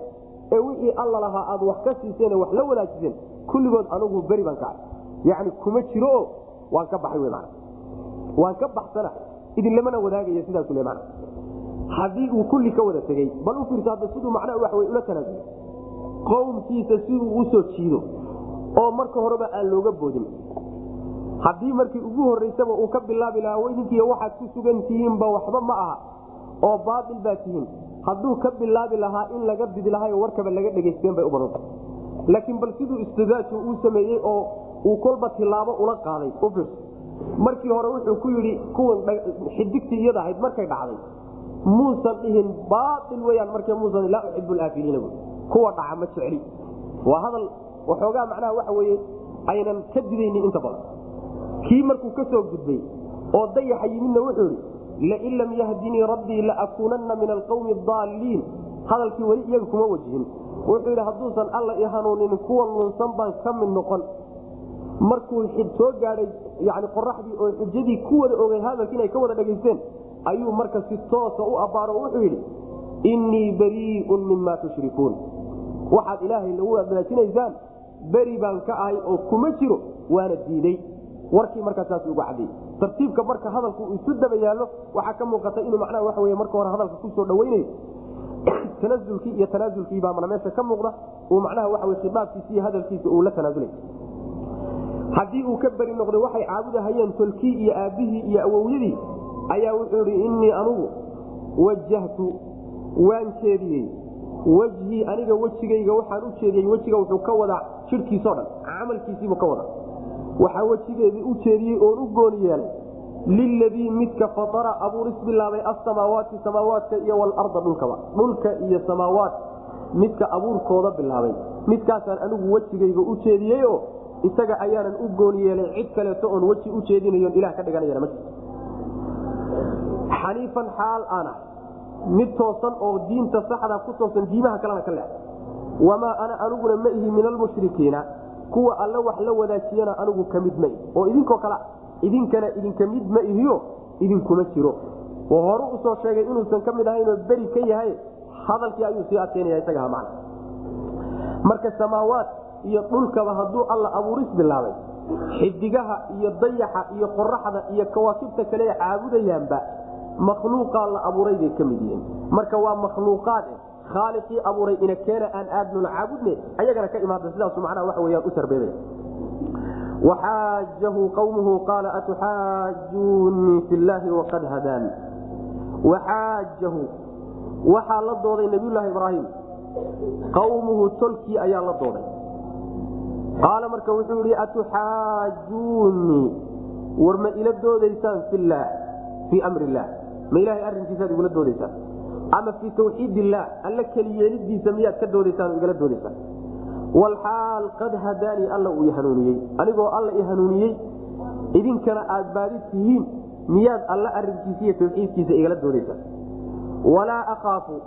ee wixii alla lahaa aad wax ka siiseen wax la wadaajiseen kulligood anugu beri baan ka ahay. Yacni kuma jiro waan ka baxay w waan ka baxsana idinlamana wadaagaya sidaasuu le haddii uu kulli ka wada tegey bal u fiirsa hadda siduu macnaha wax wey ula tanaasulay qowmkiisa si uu u soo jiido oo marka horeba aan looga boodin haddii markii ugu horraysaba uu ka bilaabi lahaa weydinkiiy waxaad ku sugan tihiinba waxba ma aha oo baatil baa tihiin. Hadduu ka bilaabi lahaa in laga bidi lahayo warkaba laga dhegaysteen bay u badanta laakiin bal siduu istidaaju uu sameeyey oo uu kolba tilaabo ula qaaday u fiirso markii hore wuxuu ku yidhi kuwan xidigtii iyada ahayd markay dhacday. Muusan dhihin baail weyaan marka muusan laa uxibu laafiliina kuwa dhaca ma jecli. Waa hadal waxoogaa macnaha waxa weye aynan ka didaynin inta badan kii markuu ka soo gudbay oo dayaxa yimidna wuxuu idhi lain lam yahdinii rabbii laakuunanna min alqawmi daaliin hadalkii weli iyaga kuma wajihin. Wuxuu yidhi hadduusan alla i hanuunin kuwa lunsan baan ka mid noqon. Markuu soo gaadhay yani qoraxdii oo xujadii ku wada ogay hadalki inay ka wada dhegaysteen ayuu marka si toosa u abbaaro wuxuu yidhi innii bariiun mima tushrikuun waxaad ilaahay lagu wadaajinaysaan beri baan ka ahay oo kuma jiro waana diiday warkii markaa ugu cadiyey tartiibka marka hadalku isu daba yaallo waxaa ka muuqata inuu macnaha waxa wey marka hore hadalka ku soo dhawaynayo tanazulkii iyo tanaasulkii baa meesha ka muuqda uu macnaha waxa wey khidaabkiisi iyo hadalkiisa uu la tanaasulay haddii uu ka beri noqday waxay caabudahayeen tolkii iyo aabbihii iyo awowyadii ayaa wuxuu idhi innii anugu wajahtu waan jeediyey. Wejhii aniga wejigayga waxaan u jeediyey wejiga wuxuu ka wadaa jidhkiisao dhan camalkiisiibuu ka wada waxaa wejigeedii u jeediyey oon u gooni yeelay liladii midka fatara abuuris bilaabay asamaawaati samaawaadka iyo walarda dhulkaba dhulka iyo samaawaat midka abuurkooda bilaabay. Midkaasaan anigu wejigayga u jeediyeyoo isaga ayaanan u gooni yeelay cid kaleeto oon weji u jeedinayon ilah ka dhiganayana ma jirto. Xaniifan xaal ana mid toosan oo diinta saxda ku toosan diimaha kalena ka leex wamaa ana aniguna ma ihi min almushrikiina kuwa alla wax la wadaajiyana anigu ka mid ma oo idinkoo kale idinkana idinka mid ma ihiyo idinkuma jiro. Oo horu u soo sheegay inuusan ka mid ahaynoo beri ka yahay hadalkii ayuu sii adkaynaya isaga man marka samaawaad iyo dhulkaba hadduu alla abuuris bilaabay xidigaha iyo dayaxa iyo qoraxda iyo kawaakibta kale caabudayaanba makhluuqaa la abuuray bay ka mid yihiin. Marka waa makhluuqaad khaaliqii abuuray ina keena aan aadnuna caabudne ayagana ka imaada sidaasu macnaha waxa weyaan u sarbeebay waxaajahu qawmuhu qaala atuxaajuunii fi llaahi waqad hadaan. Waxaajahu waxaa la dooday nabiyulaahi ibraahim. Qawmuhu tolkii ayaa la dooday. Qaala marka wuxuu yidhi atuxaajuunii war ma ila doodaysaan fillaah fii amri illaah ma ilahay arrinkiisaad igula doodaysaan ama fii tawxiid illaah alla keliyeelidiisa miyaad ka doodaysaan oo igala doodaysaan walxaal qad hadaanii alla uu i hanuuniyey. Anigoo alla i hanuuniyey idinkana aad baadi tihiin miyaad alla arrinkiisa iyo tawxiidkiisa igala doodaysaan walaa akaafu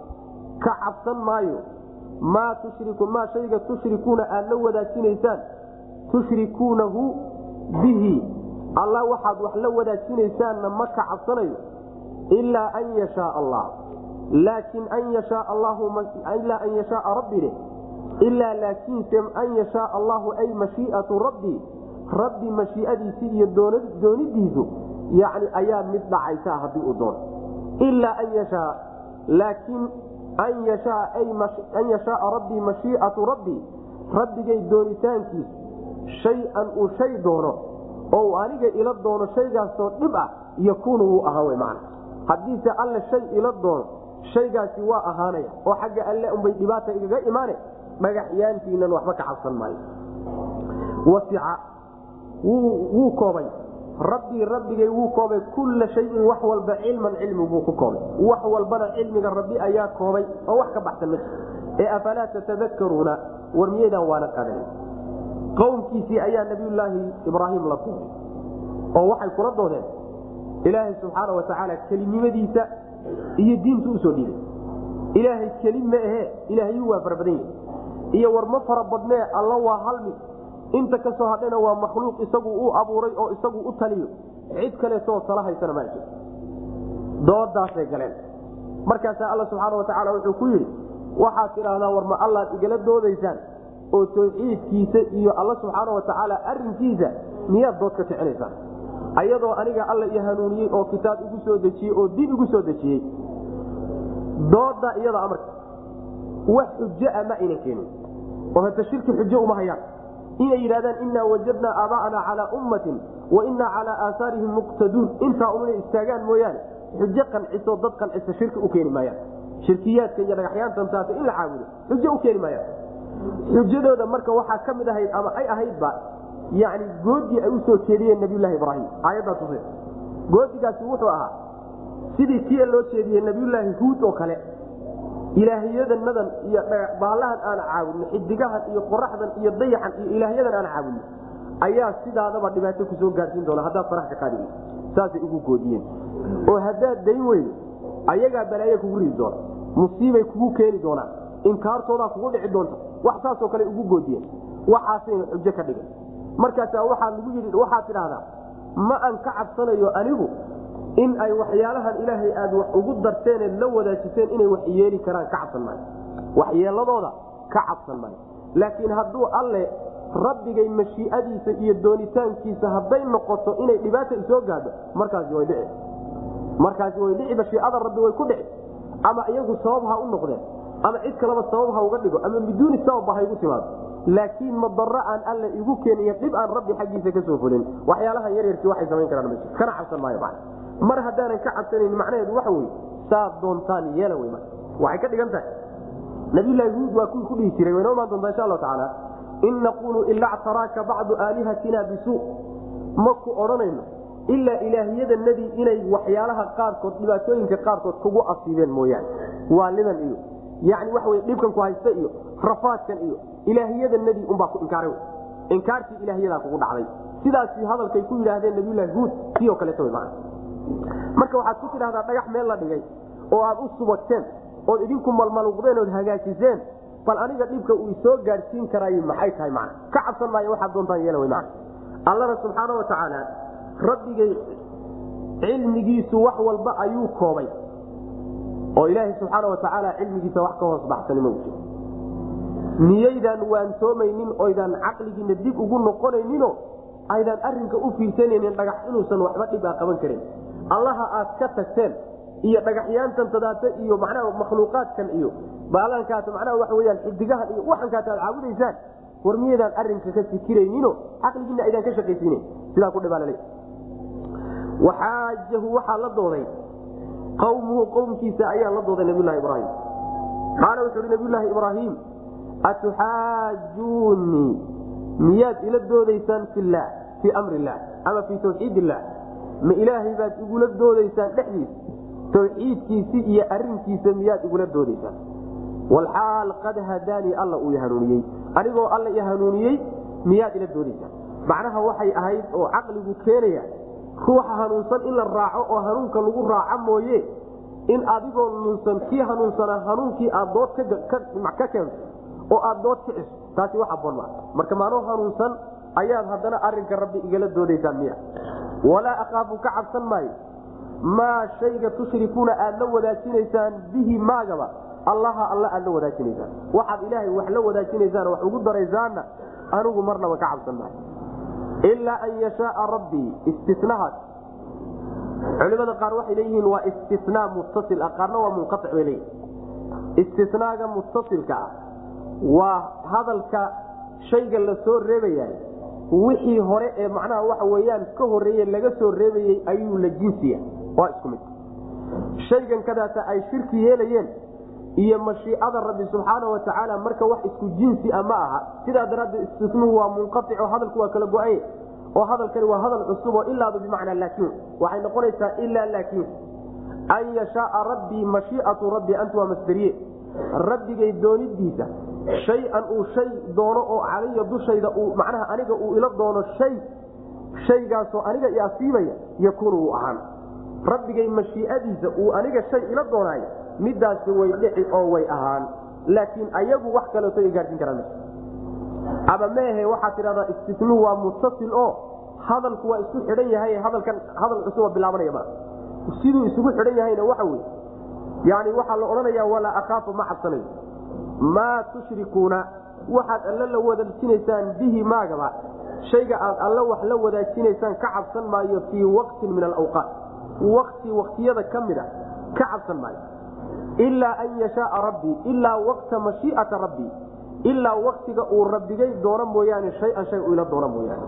ka cabsan maayo. Maa tushriku maa shayga tushrikuuna aad la wadaajinaysaan tushrikuunahu bihi. Allah waxaad wax la wadaajinaysaanna ma ka cabsanayo ilaa an yashaa allah laakin an yashaa rabbi ilaa laakiinse an yashaa allahu ay mashiiatu rabbi. Rabbi mashiiadiisii iyo doonidiisu yani ayaa mid dhacaysa haddii uu doono. Ilaa an yashaa laakiin an yashaa rabbii mashiiatu rabbi rabbigay doonitaankiis shay-an uu shay doono oo aniga ila doono shaygaasoo dhib ah yakuunu wuu ahaan w man haddiise alle shay ila doono shaygaasi waa ahaanaya oo xagga alle unbay dhibaata igaga imaane dhagaxyaantiinan waxba ka cabsan maayo. Wasica wuu koobay. Rabbii rabbigay wuu koobay kulla shayin wax walba cilman cilmi buu ku koobay. Wax walbana cilmiga rabbi ayaa koobay oo wax ka baxsan ma ee afalaa tatadakaruuna war miyaydaan waana qadan qowmkiisii ayaa nabiyulaahi ibraahim la kulmay oo waxay kula doodeen. Ilaahay subxaana watacaala kelinimadiisa iyo diintu u soo dhiibay. Ilaahay keli ma ahe ilaahyu waa fara badan yahi iyo war ma fara badnee alla waa hal mid inta ka soo hadhayna waa makhluuq isagu uu abuuray oo isagu u taliyo. Cid kaleetoo tala haysana ma jir doodaasay galeen. Markaasaa alla subxaana watacaala wuxuu ku yidhi waxaad tidhaahdaa war ma allaad igala doodaysaan oo tawxiidkiisa iyo alla subxaana watacaala arinkiisa miyaad dood ka ficinaysaan ayadoo aniga alla i hanuuniyey oo kitaab igu soo dejiyey oo din igu soo dejiyey dooda iyada amarka wax xujaa ma ayna keenin. Oo hata shirki xujo uma hayaan. Inay yidhahdaan inaa wajadnaa aabaa'ana calaa ummatin wa inaa calaa aahaarihim muqtaduun. Intaa un istaagaan mooyaane xujo qanciso dad qancisa shirki u keeni maayaan. Shirkiyaadka iyo dhagaxyaantan taata in la caabudo xujo u keeni maayaan. Xujadooda marka waxaa ka mid ahayd ama ay ahaydba yani goodii ay u soo jeediyeen nabiyulaahi ibraahim. Aayaddaa tusi goodigaasi wuxuu ahaa sidii tia loo jeediyey nabiyulaahi huud oo kale. Ilaahyadanadan iyo baalahan aan caabudno xidigahan iyo qoraxdan iyo dayaxan iyo ilaahyadan aan caabudno ayaa sidaadaba dhibaato ku soo gaarsiin doona haddaad farax ka qaadi saasay ugu goodiyeen. Oo haddaad dayn weydo ayagaa balaaye kugu ridi doona musiibay kugu keeni doonaan inkaartoodaa kugu dhici doonta wax saasoo kale ugu goodiyeen. Waxaasayna xujo ka dhigan markaasaa waxaa lagu yidhi waxaad tidhaahdaa ma aan ka cabsanayo anigu in ay waxyaalahan ilaahay aad wax ugu darteene la wadaajiseen inay wax yeeli karaan ka cabsan maayo waxyeeladooda ka cabsan maayo laakiin hadduu alle rabbigay mashiiadiisa iyo doonitaankiisa hadday noqoto inay dhibaata isoo gaadho markaasi way dhici. Markaasi way dhici mashiicada rabbi way ku dhici. Ama iyagu sabab ha u noqdeen ama cid kaleba sabab ha uga dhigo ama biduuni sababba ha igu timaado. Laakiin madaro aan alle igu keeniyo dhib aan rabbi xaggiisa ka soo fulin. Waxyaalaha yaryarkii waxay samayn karaan ma kana cabsan maayo man mar haddaanan ka cabsanayn macnaheedu waxa wey saad doontaan yeela wey marka. Waxay ka dhigan tahay. Nabiylahi huud waa kuwii ku dhihi jiray. Waynoo imaan doontaa insha allahu tacaala. In naqulu ila ctaraaka bacdu aalihatina bisuu ma ku odhanayno. Ilaa ilaahyadanadii inay waxyaalaha qaarkood dhibaatooyinka qaarkood kugu asiibeen mooyaane. Waalidan iyo yani waxa wey dhibkan ku haysta iyo rafaadkan iyo ilaahyadanadii unbaa ku inkaaray. Inkaartii ilaahyadaa kugu dhacday. Sidaasi hadalkay ku yidhaahdeen nabiylahi huud sioo man marka waxaad ku tidhahdaa dhagax meel la dhigay oo aad u subagteen ood idinku malmaluqdeen ood hagaajiseen bal aniga dhibka uu isoo gaadhsiin karaay maxay tahay man ka cabsan maayo waxaad doontaan yeela man allana subxaana wa tacaala rabbigay cilmigiisu wax walba ayuu koobay oo ilaahay subxaana watacaala cilmigiisa wax ka hoos baxsani ma jiro miyaydaan waantoomaynin oydaan caqligiina dib ugu noqonayninoo aydaan arinka u fiirsanaynin dhagax inuusan waxba dhib a qaban karin. Allaha aad ka tagteen iyo dhagaxyaantan tadaata iyo macnaha makhluuqaadkan iyo baalankaas macnaha waxa xidigahan iyo waxankaas aad caabudaysaan war miyaydaan arinka ka fikirayninoo caqligiina aydaan ka shaqaysiinen sidaa ku dhibaalale waxaajahu waxaa la dooday qawmuhu qowmkiisa ayaa la dooday nabiylahi ibraahim. Qaala wuxuu hi nabiyulaahi ibraahim atuxaajuunii? Miyaad ila doodaysaan filah fii amri illah ama fii tawxiid illah ma ilaahay baad igula doodaysaan dhexdiisa tawxiidkiisi iyo arinkiisa miyaad igula doodaysaan? Walxaal qad hadaanii alla uu hanuuniyey. Anigoo alla i hanuuniyey miyaad ila doodaysaan. Macnaha waxay ahayd oo caqligu keenaya ruuxa hanuunsan in la raaco oo hanuunka lagu raaco mooye in adigoo lunsan kii hanuunsana hanuunkii aad dood ka keento oo aad dood kiciso taasi wax aboon maa marka maanoo hanuunsan ayaad haddana arinka rabbi igala doodaysaan miya. Walaa akaafu ka cabsan maayo. Maa shayga tushrikuuna aad la wadaajinaysaan bihi maagaba. Allaha alla aad la wadaajinaysaan. Waxaad ilaahay wax la wadaajinaysaan wax ugu daraysaanna anigu marnaba ka cabsan maayo ilaa an yashaaa rabbii istinahaas culimada qaar waxay leeyihiin waa istinaa muttasil ah qaarna waa munqaic bay leeyihiin istinaaga muttasilka ah waa hadalka shayga la soo wixii hore ee macnaha waxa weyaan ka horeeye laga soo reebayey ayuu la jinsiya waa isku mid. Shaygan kadaata ay shirki yeelayeen iyo mashiicada rabbi subxaana watacaala marka wax isku jinsi a ma aha. Sidaa daraaddeed istisnuhu waa munqaico hadalku waa kala go-anye oo hadalkani waa hadal cusub oo ilaadu bimacnaa laakiin. Waxay noqonaysaa ilaa laakiin. An yashaaa rabbii mashiicatu rabbi anta waa masderiye rabbigay doonidiisa shay-an uu shay doono oo calaya dushayda uu macnaha aniga uu ila doono shay shaygaasoo aniga i asiibaya yakuunu uu ahaan. Rabbigay mashiicadiisa uu aniga shay ila doonaayo midaasi way dhici oo way ahaan. Laakiin ayagu wax kaleeto ay gaarsiin karaan. Ama meehe waxaad tidhahdaa istisnuhu waa muttasil oo hadalku waa isku xidhan yahay hadalkan hadal cusuba bilaabanaya ma siduu isugu xidhan yahayna waxa yani waxaa la odhanaya walaa akaafu ma cabsanayo maa tushrikuuna. Waxaad alla la wadaajinaysaan bihi maagaba. Shayga aad alla wax la wadaajinaysaan ka cabsan maayo fii waqtin min alawqaat. Wakti waktiyada ka mida ka cabsan maayo ilaa an yashaaa rabbii ilaa waqta mashiicata rabbii ilaa waktiga uu rabbigay doono mooyaane shay-an shay ila doono mooyaane.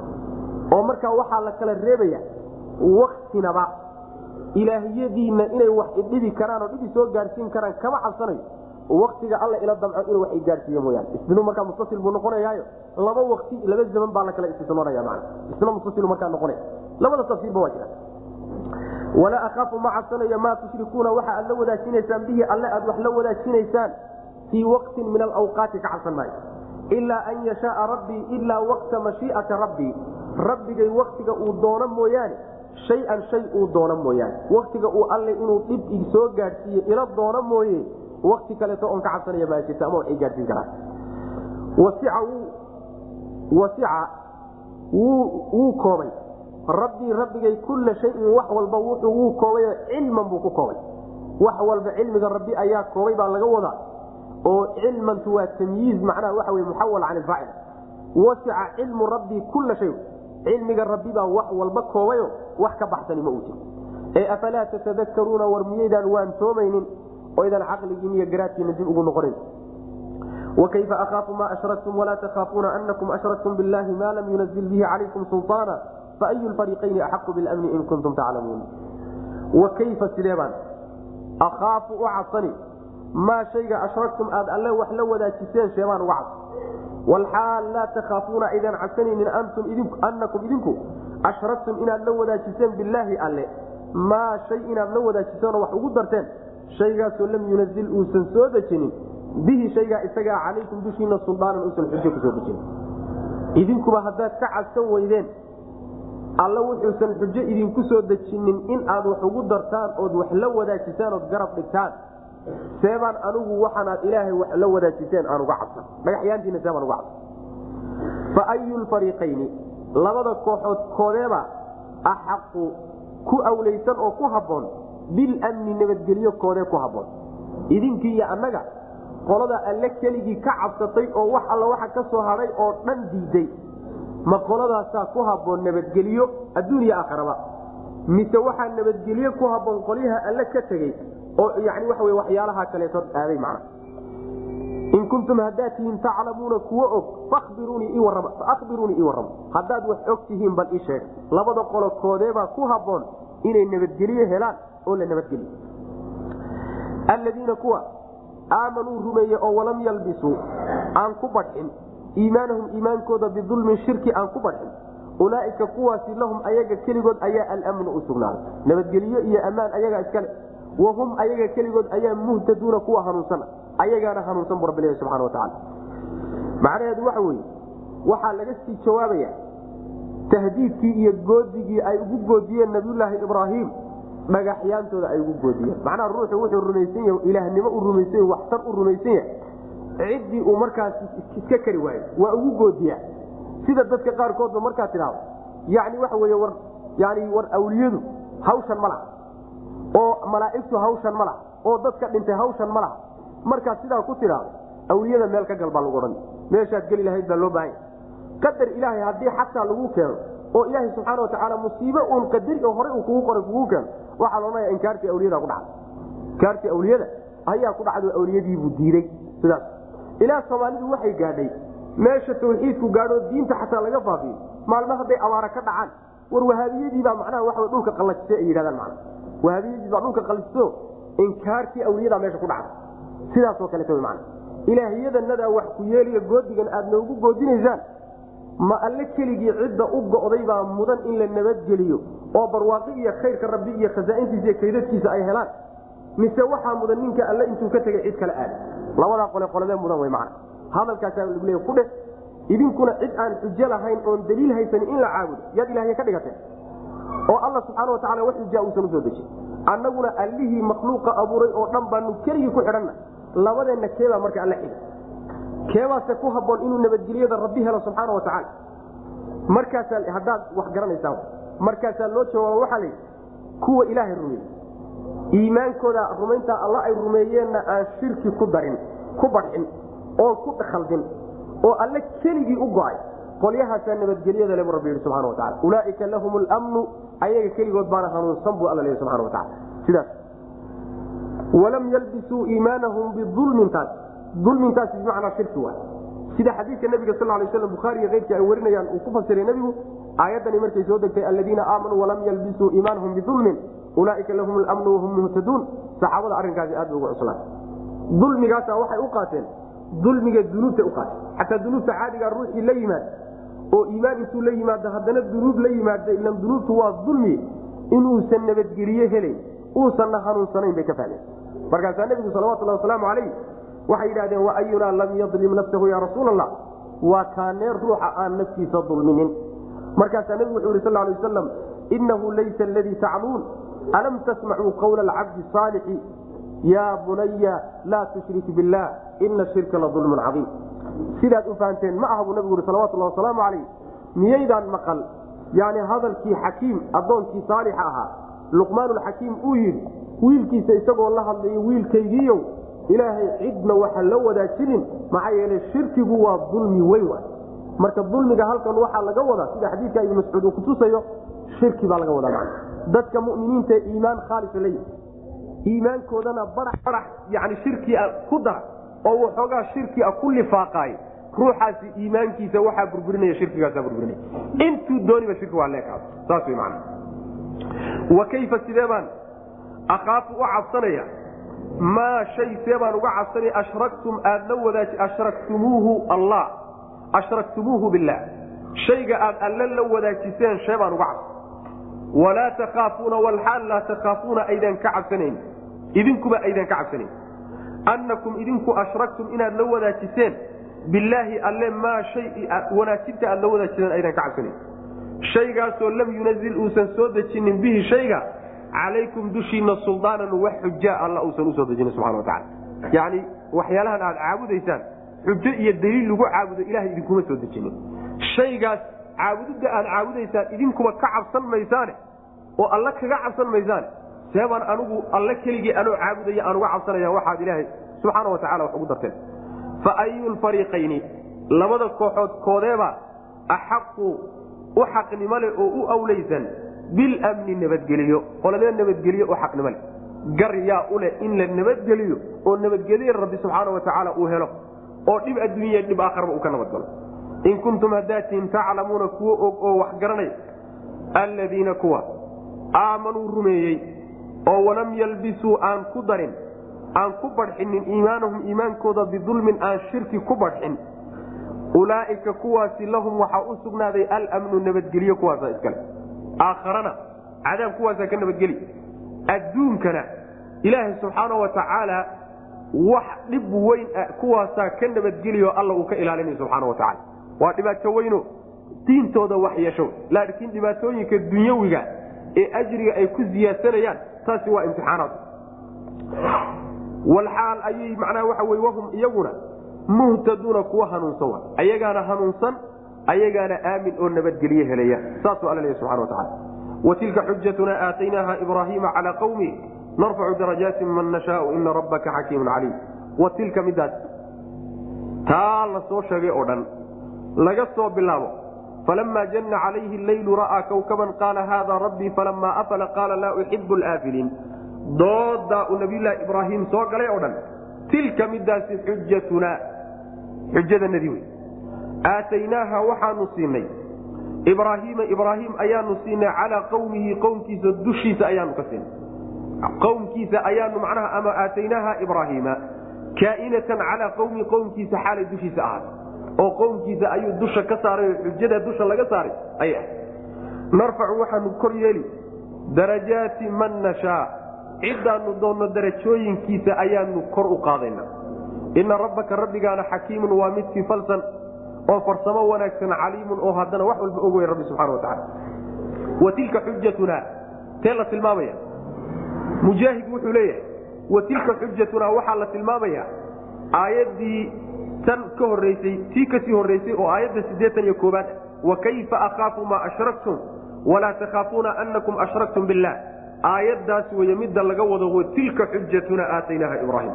Oo markaa waxaa la kala reebaya waktinaba ilaahiyadiinna inay wax idhibi karaan oo dhibi soo gaadhsiin karaan kama cabsanayo. Waktiga alla ila damco inuu wax igaadhsiiyo mooyaane. Isnu markaa mustasil buu noqonayaayo? Laba wakti laba zaman baa la kala istisnoonaya man isna mustasil markaa noqonaya. Labada tafsiirba waa jira walaa akaafu ma cabsanayo maa tushrikuuna. Waxa aad la wadaajinaysaan bihi alle aad wax la wadaajinaysaan fii waqtin min alawqaati ka cabsan maayo. Ilaa an yashaaa rabbii ilaa waqta mashiicata rabbii rabbigay waktiga uu doono mooyaane shay-an shay uu doono mooyaane. Waktiga uu alle inuu dhib soo gaadhsiiye ila doono mooye wakti kaleeto oon ka cabsanaya maa jirta ama waxay gaadhsiin karaan wasica wuu koobay rabbii rabbigay kulla shayin wax walba wuu koobayo cilman buu ku koobay. Wax walba cilmiga rabbi ayaa koobay baa laga wadaa. Oo cilmantu waa tamyiiz macnaha waxa wey muxawal can ilfaacil wasica cilmu rabbii kulla shay. Cilmiga rabbi baa wax walba koobayo wax ka baxsani ma uu jiro ee afalaa tatadakaruuna war miyaydaan waantoomaynin oydan caqligiin iyo garaadkiina dib ugu noqonayn wakayfa ahaafu ma ashraktum walaa takhaafuuna anakum ashraktum billahi ma lam yunazil bihi calaykum sulطaana faayu lfariiqayni axaqu bilmni in kuntum taclamuun wakayfa sideebaan ahaafu u cabsani maa shayga ashraktum aad alle wax la wadaajiseen sheebaan uga cabsan walxaal laa takhaafuuna aydan cabsanaynin anakum idinku ashraktum inaad la wadaajiseen bilaahi alle maa shay inaad la wadaajiseenoo wax ugu darteen shaygaasoo lam yunazil uusan soo dejinin bihi shaygaa isagaa calaykum dushiina suldaanan uusan xujo ku soo dejinin idinkuba haddaad ka cabsan weydeen alla wuxuusan xujo idinku soo dejinin in aad wax ugu dartaan ood wax la wadaajisaan ood garab dhigtaan seebaan anigu waxaanaad ilaahay wax la wadaajiseen aan uga cabsan. Dhagaxyaantiina seebaan uga cabsan. Fa ayu lfariiqayni labada kooxood koodeeba axaqu ku awlaysan oo ku habboon bilamni nabadgelyo koodee ku habboon. Idinkii iyo annaga qolada alle keligii ka cabsatay oo wax alla waxa ka soo hadhay oo dhan diiday ma qoladaasaa ku habboon nabadgelyo adduuniya aakharaba mise waxaa nabadgelyo ku habboon qolyaha alle ka tegey oo yani waxa w waxyaalaha kaleeto aaday macna. In kuntum haddaad tihiin taclamuuna kuwo og fabiruunii ii warramo haddaad wax og tihiin bal ii sheeg. Labada qolo koodeebaa ku habboon inay nabadgelyo helaan oo la nabadgeliyo. Alladiina kuwa aamanuu rumeeye oo walam yalbisuu aan ku badxin iimaanahum iimaankooda bidulmin shirki aan ku badxin ulaaika kuwaasi lahum ayaga keligood ayaa almnu u sugnaaday nabadgelyo iyo ammaan ayagaa iskale wahum ayaga keligood ayaa muhtaduuna kuwa hanuunsan ayagaana hanuunsan bu rabbi subana wataala macnaheedu waxa weye waxaa laga sii jawaabaya tahdiidkii iyo goodigii ay ugu goodiyeen nabiyulaahi ibraahim dhagaxyaantooda ay ugu goodiyeen. Macnaha ruuxu wuxuu rumaysan yahay ilaahnimo u rumaysan yahy waxtar u rumaysan yahay ciddii uu markaas iska kari waayo waa ugu goodiyaa. Sida dadka qaarkoodba markaa tidhaahdo. Yani waxa wey war yani war awliyadu hawshan ma laha. Oo malaa'igtu hawshan ma laha. Oo dadka dhintay hawshan ma laha. Markaad sidaa ku tidhaahdo awliyada meel ka gal baa lagu odhan. Meeshaad geli lahayd baa loo baahanya qadar ilaahay haddii xataa lagu keeno oo ilaahay subxaana watacaala musiibe uun qadari oo horey uu kugu qoray kugu keeno waxaa laodhanaya inkaartii awliyada ku dhacday inkaartii awliyada ayaa ku dhacdo awliyadiibuu diiday. Sidaas ilaa soomaalidu waxay gaadhay. Meesha tawxiidku gaadho diinta xataa laga faafiyo. Maalmo hadday abaara ka dhacaan war wahaabiyadiibaa macnaha waa dhulka qalajise ay yidhahdaan mana wahaabiyadiibaa dhulka qalajso inkaartii awliyadaa meesha ku dhacday. Sidaasoo kaleeto man ilaahiyadanadaa wax ku yeeliya goodigan aad noogu goodinaysaan ma alle keligii cidda u go'day baa mudan in la nabadgeliyo oo barwaaqi iyo khayrka rabbi iyo khasaaintiisa iyo kaydadkiisa ay helaan mise waxaa mudan ninka alle intuu ka tegay cid kale aada labadaa qole qoladee mudan wey macana hadalkaasaa lagu leeya ku dheh. Idinkuna cid aan xujo lahayn oon daliil haysanin in la caabudo yaad ilahya ka dhigateen. Oo alla subxaana wa tacala wax xujaa uusan u soo dejin. Annaguna allihii makhluuqa abuuray oo dhan baanu keligii ku xidhanna. Labadeenna keebaa marka alla xiga keebaase ku habboon inuu nabadgelyada rabbi helo subxaana wa tacaala markaasaa haddaad wax garanaysaa. Markaasaa loo jawaabo waxaa layidhi kuwa ilaahay rumeeyey iimaankooda rumayntaa alla ay rumeeyeenna aan shirki ku darin ku badxin oon ku khaldin oo alle keligii u go'ay. Qolyahaasaa nabadgelyada le bu rabbi yidhi subxana wa tacala ulaaika lahum lmnu ayaga keligood baana hanuunsan buu alla leeyahy subxana wa tacala sidaas. Walam yalbisuu iimaanahum biulmintaas ulmintaasi bimacnaa shirki waay sida xadiidka nabiga sal lay slam bukhaari iyo keyrkii ay warinayaan uu ku fasiray nebigu aayaddani markay soo degtay aladiina aamanuu walam yalbisuu iimaanahum biulmin ulaaika lahum lmnu wahum muhtaduun saxaabada arrinkaasi aad bay ugu cuslaan. Dulmigaasa waxay u qaateen. Dulmiga dunuubtay u qaateen. Xataa dunuubta caadigaa ruuxii la yimaad oo iimaan intuu la yimaado haddana dunuub la yimaada ilan dunuubtu waa dulmi. Inuusan nabadgeliye helayn uusanna hanuunsanayn bay ka fahmeen. Markaasaa nebigu salawatulhi wasalaamu calayh waxay yidhahdeen waayunaa lam yadlim nafsahu ya rasuul allah waa kaanee ruuxa aan naftiisa dulminin. Markaasaa nebigu wuxuu yhi sal lay wasalam inahu laysa aladii tacluun alam tasmacuu qawla alcabdi saalixi yaa bunaya laa tushrik billaah ina shirka la dulmun caiim sidaad u fahanteen ma aha buu nabigu yhi salawatulhi wasalaamu calayh miyaydaan maqal yani hadalkii xakiim addoonkii saalixa ahaa luqmaanulxakiim uu yidhi wiilkiisa isagoo la hadlayo wiilkaygiiyow ilaahay cidna waxa la wadaajinin maxaa yeele shirkigu waa dulmi weyn wa marka dulmiga halkan waxaa laga wadaa sida xadiidka ibnu mascuud uu kutusayo shirki baa laga wadaa dadka muminiinta iimaan khaalisa la yimi iimaankoodana barax yani shirkia ku dara oo waxoogaa shirkia ku lifaaqaay ruuxaasi iimaankiisa waxaa burburinaya shirkigaasa burburinaya. Intuu dooniba shirki waa leekaas saas wey man wa kayfa sidee baan akaafu u cabsanaya? Maa shay see baan uga cabsanaya? Ashraktum aad la wadaaj ashraktumuuhu allah. Ashraktumuuhu billaah shayga aad alle la wadaajiseen shee baan uga cabsan walaa takaafuuna walxaal laa takaafuuna aydan ka cabsanayn idinkuba aydan ka cabsanayn annakum idinku ashraktum inaad la wadaajiseen billaahi alle maa shay wanaajinta aad la wadaajiseen aydan ka cabsanayn shaygaasoo lam yunazil uusan soo dejinin bihi shayga calaykum dushiina suldaanan wax xuja alla uusan u soo dejinin subxana watacala yacni waxyaalahan aad caabudaysaan xujo iyo daliil lagu caabudo ilahay idinkuma soo dejinin shaygaas caabudidda aad caabudaysaan idinkuma ka cabsan maysaane oo alle kaga cabsan maysaan seebaan anigu alle keligii anoo caabudaya aan uga cabsanaya waxaad ilaahay subxaana wa tacala wax ugu darteen. Fa ayu lfariiqayni labada kooxood koodeeba axaqu u xaqnimo leh oo u awlaysan bilmni nabadgeliyo qoladee nabadgeliyo oo xaqnimo leh. Gar yaa u leh in la nabadgeliyo oo nabadgeliya rabbi subxaana wa tacaala uu helo oo dhib adduunya dhib aakharaba uu ka nabadgalo in kuntum haddaatihin taclamuuna kuwo og oo wax garanay alladiina kuwa aamanuu rumeeyey oo walam yalbisuu aan ku darin aan ku badxinin iimaanahum iimaankooda bidulmin aan shirki ku badxin ulaa'ika kuwaasi lahum waxaa u sugnaaday almnu nabadgelyo kuwaasa iskale aakharana cadaab kuwaasaa ka nabadgeli. Adduunkana ilaahay subxaana wa tacaala wax dhib weyn kuwaasaa ka nabadgeliyo alla uu ka ilaalinay subxaana wa waa dhibaato weyno. Diintooda wax yeesho. Laakiin dhibaatooyinka dunyawiga ee ajriga ay ku siyaadsanayaan taasi waa imtixaanaad. Walxaal ayay macnaha waxa wey wahum iyaguna muhtaduuna kuwa hanuunsan wa ayagaana hanuunsan ayagaana aamin oo nabadgelye helaya saasuu alla leeya subxana wa tacala wa xujatuna aataynaaha ibraahiima calaa qawmi narfacu darajaati man nashaau ina rabbaka xakiimun caliim. Wa tilka taa la soo sheegay oo dhan laga soo bilaabo. falama janna calayhi leylu ra'aa kawkaban qaala haada rabbii falama afala qaala laa uxibu laafiliin doodaa uu nabiyulaahi ibraahim soo galay oo dhan tilka midaasi xujatuna xujadanadii wey aataynaaha waxaanu siinay ibraahiima ibraahim ayaanu siinay calaa qawmihi qowmkiisa dushiisa ayaanu ka siinay qowmkiisa ayaanu macnaha ama aataynaaha ibraahiima kaainatan calaa qawmi qowmkiisa xaalay dushiisa ahaatay oo qowmkiisa ayuu dusha ka saaray oo xujada dusha laga saaray ayay ahayd narfacu waxaanu kor yeeli. Darajaati man nashaa. Ciddaanu doonno darajooyinkiisa ayaanu kor u qaadayna. Ina rabbaka rabbigaana xakiimun waa midkii falsan oo farsamo wanaagsan caliimun oo haddana wax walba og wey rabbi subxana wa tacala wa tilka xujatuna tee la tilmaamaya? Mujaahid wuxuu leeyahay wa tilka xujatuna waxaa la tilmaamaya aayaddii tan ka horeysay tii ka sii horeysay oo aayadda siddeetan iyo koobaad wa akhaafu maa ashraktum walaa takhaafuuna anakum ashraktum billah. Aayaddaas weye midda laga wado wa tilka xujatuna aataynaaha ibraahim.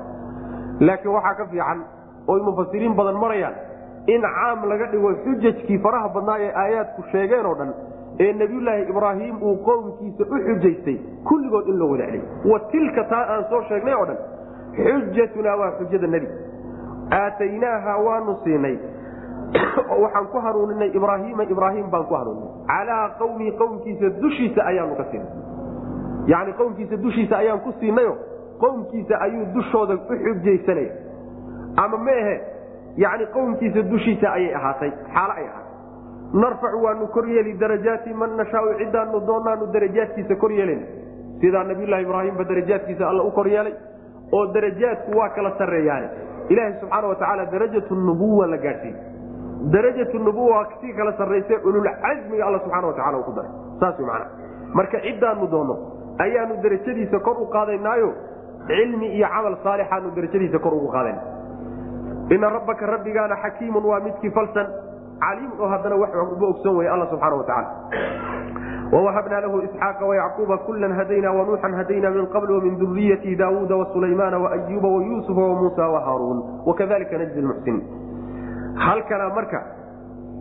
Laakiin waxaa ka fiican oy mufasiriin badan marayaan in caam laga dhigo xujajkii faraha badnaa ee aayaadku sheegeen oo dhan ee nebiyulaahi ibraahim uu qowmkiisa u xujaystay kulligood in loo wada celiy wa tilka taa aan soo sheegnay oo dhan xujatuna waa xujada nebi aataynaaha waanu siinay. Waxaan ku hanuuninay ibraahiima ibraahim baan ku hanuuninay. Calaa qawmihi qowmkiisa dushiisa ayaanu ka siinay. Yani qowmkiisa dushiisa ayaan ku siinayo qowmkiisa ayuu dushooda u xujaysanaya ama meehe yani qowmkiisa dushiisa ayay ahaatay xaalo ay ahaatay. Narfacu waanu kor yeeli darajaati man nashaau ciddaanu doonaanu darajaadkiisa kor yeelana sidaa nabiyulahi ibraahimba darajaadkiisa alla u kor yeelay oo darajaadku waa kala sarreeyaane ilaaha subxaana wa tacaala darajatu nubuwa la gaadhsiiy darajatu nubuwa sii kala sarrayse ululcasmiga alla subxana wa tacala uu ku daray saas macana marka ciddaanu doonno ayaanu darajadiisa kor u qaadaynaayo cilmi iyo camal saalixaanu darajadiisa kor ugu qaadayna ina rabbaka rabbigaana xakiimun waa midkii falsan caliimun oo haddana wax uba ogsoon wey alla subxaana wa tacala wawahabnaa lahu isxaaqa wayacquuba kulan hadayna wanuuxan hadayna min qabl wamin duriyati daawuuda wasulaymaana waayuuba wayuusufa wamuusa wahaaruun wakadalika najzi lmuxsiniin halkana marka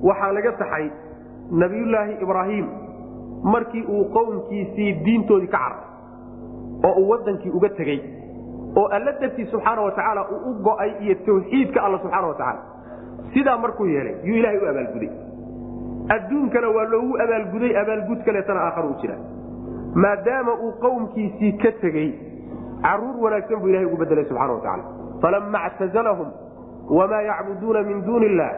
waxaa laga taxay nabiyullaahi ibraahim markii uu qowmkiisii diintoodii ka caray oo uu wadankii uga tegey oo alla dartii subxaana wa tacaala uu u go'ay iyo tawxiidka alla subxaana wa tacaala sidaa markuu yeelay yuu ilaahay u abaalguday adduunkana waa loogu abaalguday abaalgud kaleetana aakhar u jira. maadaama uu qowmkiisii ka tegey carruur wanaagsan buu ilahay ugu bedelay subxana wa tacala falama ctazalahum wamaa yacbuduuna min duuni illah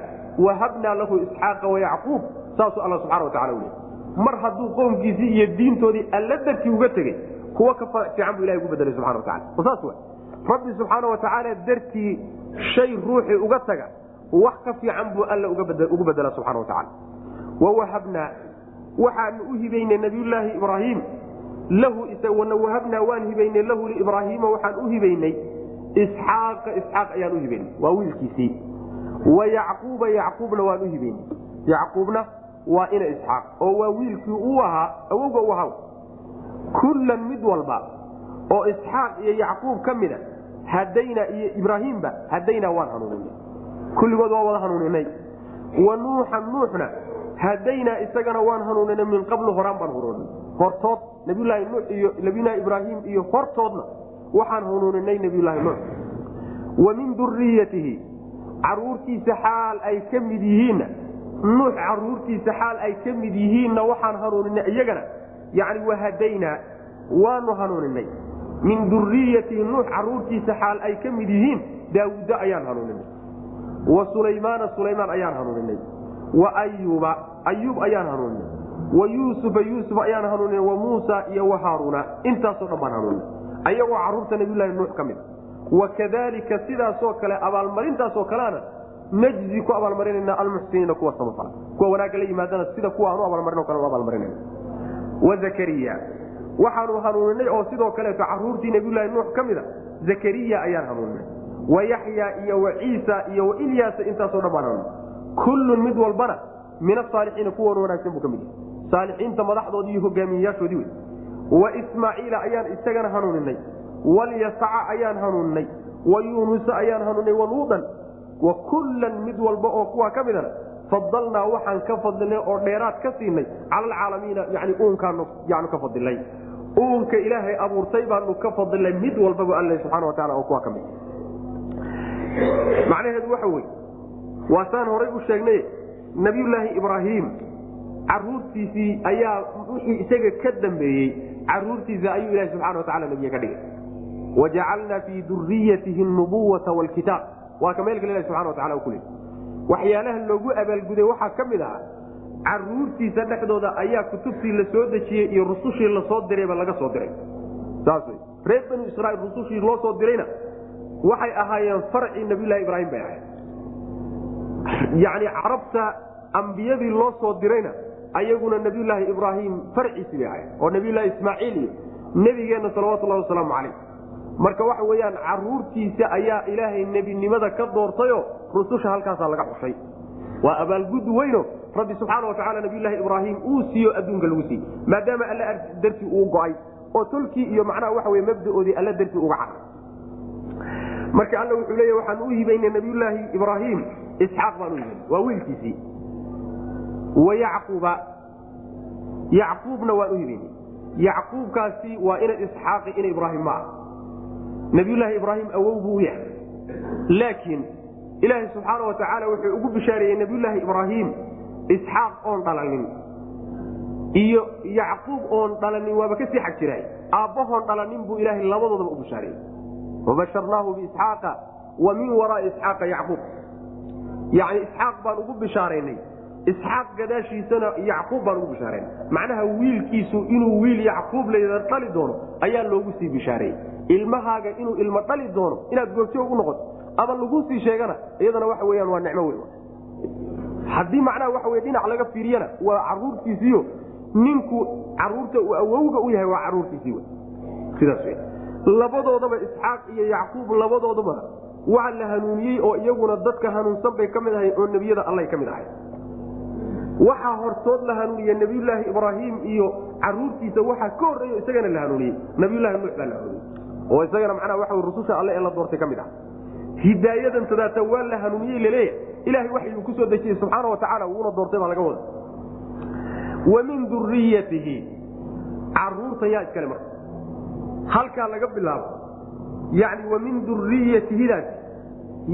wahabnaa lahu isxaaqa wayacquub saasuu alla subxana wa tacala u leey mar hadduu qowmkiisii iyo diintoodii alla dartii uga tegey kuwa ka fiican buu ilahay ugu bedelay subxana wa tacala saas wa rabbi subxaana wa tacaala dartii shay ruuxii uga taga wax ka fiican buu alla ugu bedela subxana wa tacala wawahabnaa waxaanu u hibaynay nabiyulaahi ibraahim lahu wahabnaa waan hibaynay lahu liibraahiima waxaan u hibaynay isxaaqa isxaaq ayaan u hibaynay waa wiilkiisii wa yacquuba yacquubna waan u hibaynay yacquubna waa ina isxaaq oo waa wiilkii uu ahaa awowga u ahaa kullan mid walba oo isxaaq iyo yacquub ka mida hadaynaa iyo ibraahiimba hadaynaa waan hanuuninay kulligood waa wada hanuuninay wa nuuxan nuuxna hadaynaa isagana waan hanuuninay min qablu horaan baan hanuuninay hortood nabiyulaahi nuux iyo nabiyulaahi ibraahim iyo hortoodna waxaan hanuuninay nabiyulaahi nuux. Wa min duriyatihi caruurtiisa xaal ay ka mid yihiinna nuux caruurtiisa xaal ay ka mid yihiinna waxaan hanuuninay iyagana yani wahadaynaa waanu hanuuninay min duriyatihi nuux caruurtiisa xaal ay ka mid yihiin daawuudda ayaan hanuuninay wa sulaymaana sulaymaan ayaan hanuuninay wa ayuba ayuub ayaan hanuuninay wa yuusufa yuusuf ayaan hanuuninay wa muusa iyo wa haaruuna intaasoo dhan baan hanuuninay ayagoo carruurta nabiyulaahi nuux ka mid wakadalika sidaasoo kale abaalmarintaasoo kaleana najzi ku abaalmarinana almuxsiniina kuwa samafala. Kuwa wanaagga la yimaadana sida kuwa aanu abaalmarin kale abaalmarinana wakariya waxaanu hanuuninay oo sidoo kaleeto caruurtii nabiyulaahi nuux ka mida zakariya ayaan hanuuninay. Wa yaxya iyo wa ciisa iyo wa ilyaasa intaasoo dhan baan hanuuninay kullun mid walbana min asaalixiina kuwan wanaagsan buu ka mid yahay. Saalixiinta madaxdoodii iyo hogaamiyeyaashoodii wey wa ismaaciila ayaan isagana hanuuninay walyasaca ayaan hanuuninay wa yuunusa ayaan hanuuninay waluudan wa kullan mid walba oo kuwaa ka midana fadalnaa waxaan ka fadilnay oo dheeraad ka siinay cala alcaalamiina yani uunkaanu yaanu ka fadilnay uunka ilaahay abuurtay baanu ka fadilnay mid walbaba alle subxana wa taala oo kuwaa ka mid. Macnaheedu waxa weye waa saan horay u sheegnay nabiyulaahi ibraahim caruurtiisii ayaa wixii isaga ka dambeeyey caruurtiisa ayuu ilahi subxana wa tacala nebiye ka dhigay. Wajacalnaa fii duriyatihi nubuwata wlkitaab waa ka meel kale ilahi subxana wa tacala ku leey waxyaalaha loogu abaalguday waxaa ka mid ahaa caruurtiisa dhexdooda ayaa kutubtii la soo dejiyey iyo rusushii la soo dirayba laga soo diray. Saas wey reer banu israiil rusushii loo soo dirayna waxay ahaayeen farcii nabiylahi ibraahim bay ahayd yani carabta ambiyadii loo soo dirayna ayaguna nabiyulaahi ibraahim farciisi bay ahayd oo nabiylahi ismaaciil iyo nebigeenna salawatullahi wasalaamu calayh. Marka waxa weyaan caruurtiisa ayaa ilaahay nebinimada ka doortayo rususha halkaasaa laga xushay. Waa abaalgud weyno rabbi subxaana wa tacala nabiyulaahi ibraahim uu siiyo adduunka lagu siiyey maadaama alle dartii uu go'ay oo tolkii iyo macnaha waxa wey mabdaoodii alle dartii uga caray marka alla wuxuu leeya waxaan u hibaynay nabiyulaahi ibraahim isxaaq baan u hibaynay waa wiilkiisii. Wa yacquuba. Yacquubna waan u hibaynay yacquubkaasi waa ina isxaaqi ina ibraahim ma ah nabiyulaahi ibraahim awow buu yahay. Laakiin ilaahay subxaana wa wuxuu ugu bishaareeyey nabiyulaahi ibraahim isxaaq oon dhalanin iyo yacquub oon dhalanin waaba ka sii xag jiraay aabbahoon dhalanin buu ilaahay labadoodaba u bishaareeyey wabasharnaahu biisxaaqa wa min waraai isxaaqa yacquub yani isxaaq baan ugu bishaaraynay. Isxaaq gadaashiisana yacquub baan ugu bishaaraynay. Macnaha wiilkiisu inuu wiil yacquub layda dhali doono ayaa loogu sii bishaareeyey. Ilmahaaga inuu ilmo dhali doono inaad googjoog u noqoto ama laguu sii sheegana iyadana waxa weyaan waa nicmo weyn. Haddii macnaha waxa wey dhinac laga fiiriyana waa caruurtiisiiyo ninku carruurta uu awowga u yahay waa caruurtiisii w sidaas w labadoodaba isxaaq iyo yacquub labadoodaba waa la hanuuniyey oo iyaguna dadka hanuunsan bay ka mid ahay oo nebiyada allay ka mid ahay waxaa hortood la hanuuniye nabiyulaahi ibraahim iyo caruurtiisa waxaa ka horreeyo isagana la hanuuniyey. Nabiyulahi nuux baa la hanuuniyey. Oo isagana macnaha waxa rususha alle ee la doortay ka mid ah. Hidaayadan tadaata waa la hanuuniyey laleeya ilahay waxyuu ku soo dejiyey subxaana wa tacala wuuna doortay baa laga wada wa min duriyatihi carruurta iskale marka. Halkaa laga bilaabo yani wa min duriyatihidaas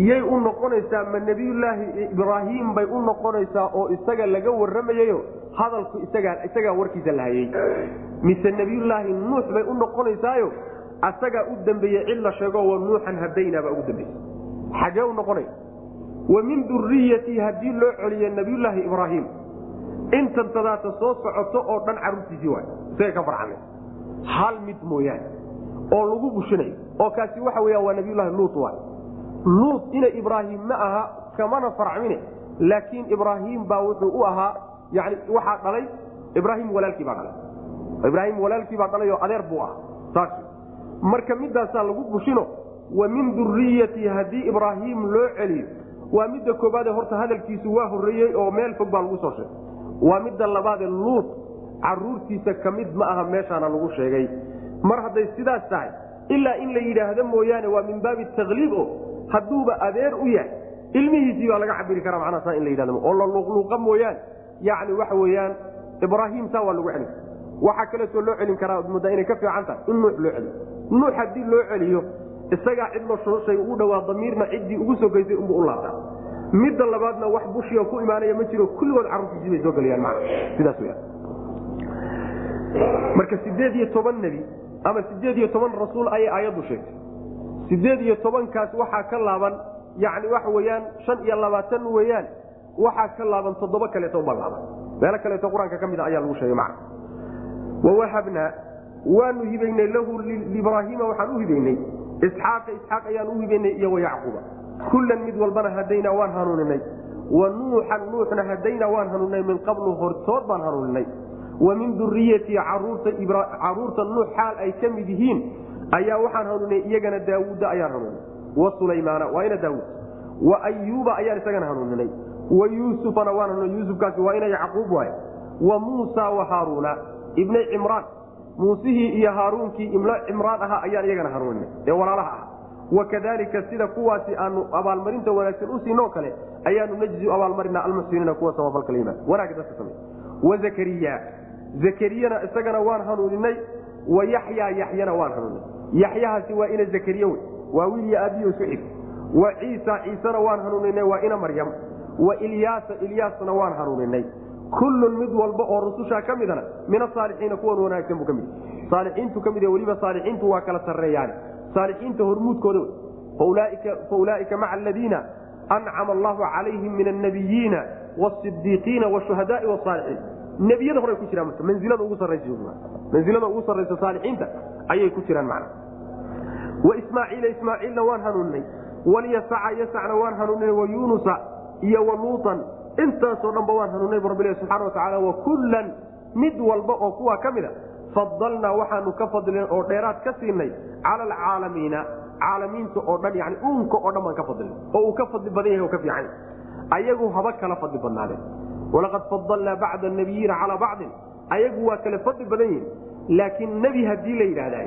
yay u noqonaysaa ma nebiyulaahi ibraahim bay u noqonaysaa oo isaga laga warramayayo hadalku isagaa warkiisa la hayey mise nebiyulaahi nuux bay u noqonaysaayo asagaa u dambeeyey cid la sheego wa nuuxan hadaynabaa ugu dambeeyey xagee u noqonay. Wa min duriyatii haddii loo celiyo nebiyulaahi ibraahim intan tadaata soo socoto oo dhan caruurtiisii waay. Isaga ka farcana hal mid mooyaane oo lagu bushinayo oo kaasi waxa weya waa nabiyulaahi luut waay. Luut ina ibraahim ma aha kamana farcmine laakiin ibraahim baa wuxuu u ahaa yani waxaa dhalay ibraahim walaalkii baa dhalay. Ibraahim walaalkii baa dhalay oo adeer buu ahaa saas marka midaasaa lagu bushino wa min duriyatii haddii ibraahim loo celiyo waa midda koobaade horta hadalkiisu waa horreeyey oo meel fog baa lagu soo sheegay. Waa midda labaade luut caruurtiisa ka mid ma aha meeshaana lagu sheegay. Mar hadday sidaas tahay ilaa in la yidhaahdo mooyaane waa min baabi takliib o hadduuba adeer u yahay. Ilmihiisii baa laga cabiri karaa macnaha saa in la yidhahdo oo la luuqluuqa mooyaane. Yacni waxa weeyaan ibraahim saa waa lagu celin waxaa kaleetoo loo celin karaa muddaa inay ka fiican tahay in nuux loo celiyo. Nuux haddii loo celiyo isagaa cid loshay u dhawaa damiirna ciddii ugu sogaysay unbu u laabtaa. Midda labaadna wax bushiga ku imaanaya ma jiro kulligood carruurtiisii bay soo gelayaan maa sidaas weyaan marka sideed iyo toban nebi ama sideed iyo toban rasuul ayay aayaddu sheegtay. Sideed iyo tobankaas waxaa ka laaban yani waxa weyaan shan iyo labaatan weyaan waxaa ka laaban toddoba kaleeto uba laaban. Meelo kaleeto qur'aanka ka mid a ayaa lagu sheegay macna. Wawahabnaa waanu hibaynay lahu libraahiima waxaan u hibaynay. Isxaaqa isxaaq ayaan u hibaynay iyo wayacquuba kullan mid walbana hadaynaa waan hanuuninay. Wa nuuxan nuuxna hadaynaa waan hanuuninay min qablu hortood baan hanuuninay wa min duriyatii carruurta nuux xaal ay ka mid yihiin ayaa waxaan hanuuninay iyagana daawuudda ayaan hanuuninay wa sulaymaana waa ina daawuud. Wa ayuuba ayaan isagana hanuuninay wa yuusufana waan hanuuninay yuusufkaasi waa ina yacquub waay wa muusa wa haaruuna ibnay cimraan. Muusihii iyo haaruunkii ibno cimraan ahaa ayaan iyagana hanuuninay ee walaalaha ah wakadalika sida kuwaasi aanu abaalmarinta wanaagsan u siinoo kale ayaanu najzi abaalmarina almuxsiniina kuwa samafalka la wa zakariya zakariyana isagana waan hanuuninay wa yaxyaa yaxyana waan hanuuninay yaxyahaasi waa ina zakariye wey waa wiil iyo aabiyo isu wa ciisa ciisena waan hanuuninay waa ina maryam. Wa ilyaasa ilyaasna waan hanuuninay kullun mid walba oo rusushaa ka midana min asaalixiina kuwan wanaagsan buu ka mid saalixiintu ka mid weliba saalixiintu waa kala sarreeyaan saalixiinta hormuudkooda fa ulaaika maca aladiina ancama allahu calayhim min annabiyiina wasidiiqiina washuhadaai wasaalixiin nebiyada horay ku jiraan marka manilada ugu saraymansilada ugu sarraysa saalixiinta ayay ku jiraan macna. Wa ismaaciila ismaaciilna waan hanuuninay walyasaca yasacna waan hanuuninay wa yuunusa iyo wa luutan intaasoo dhanba waan hanuuninay bu rabbilahi subxana wa tacala wa kullan mid walba oo kuwaa ka mid a fadalnaa waxaanu ka fadlin oo dheeraad ka siinay cala alcaalamiina caalamiinta oo dhan yani uunka oo dhan baan ka fadlin oo uu ka fadli badan yahay oo ka fiican ayagu haba kala fadli badnaadeen walaqad fadalnaa bacda anabiyiina calaa bacdin ayagu waa kale fadli badan yihiin laakiin nebi haddii la yidhaahda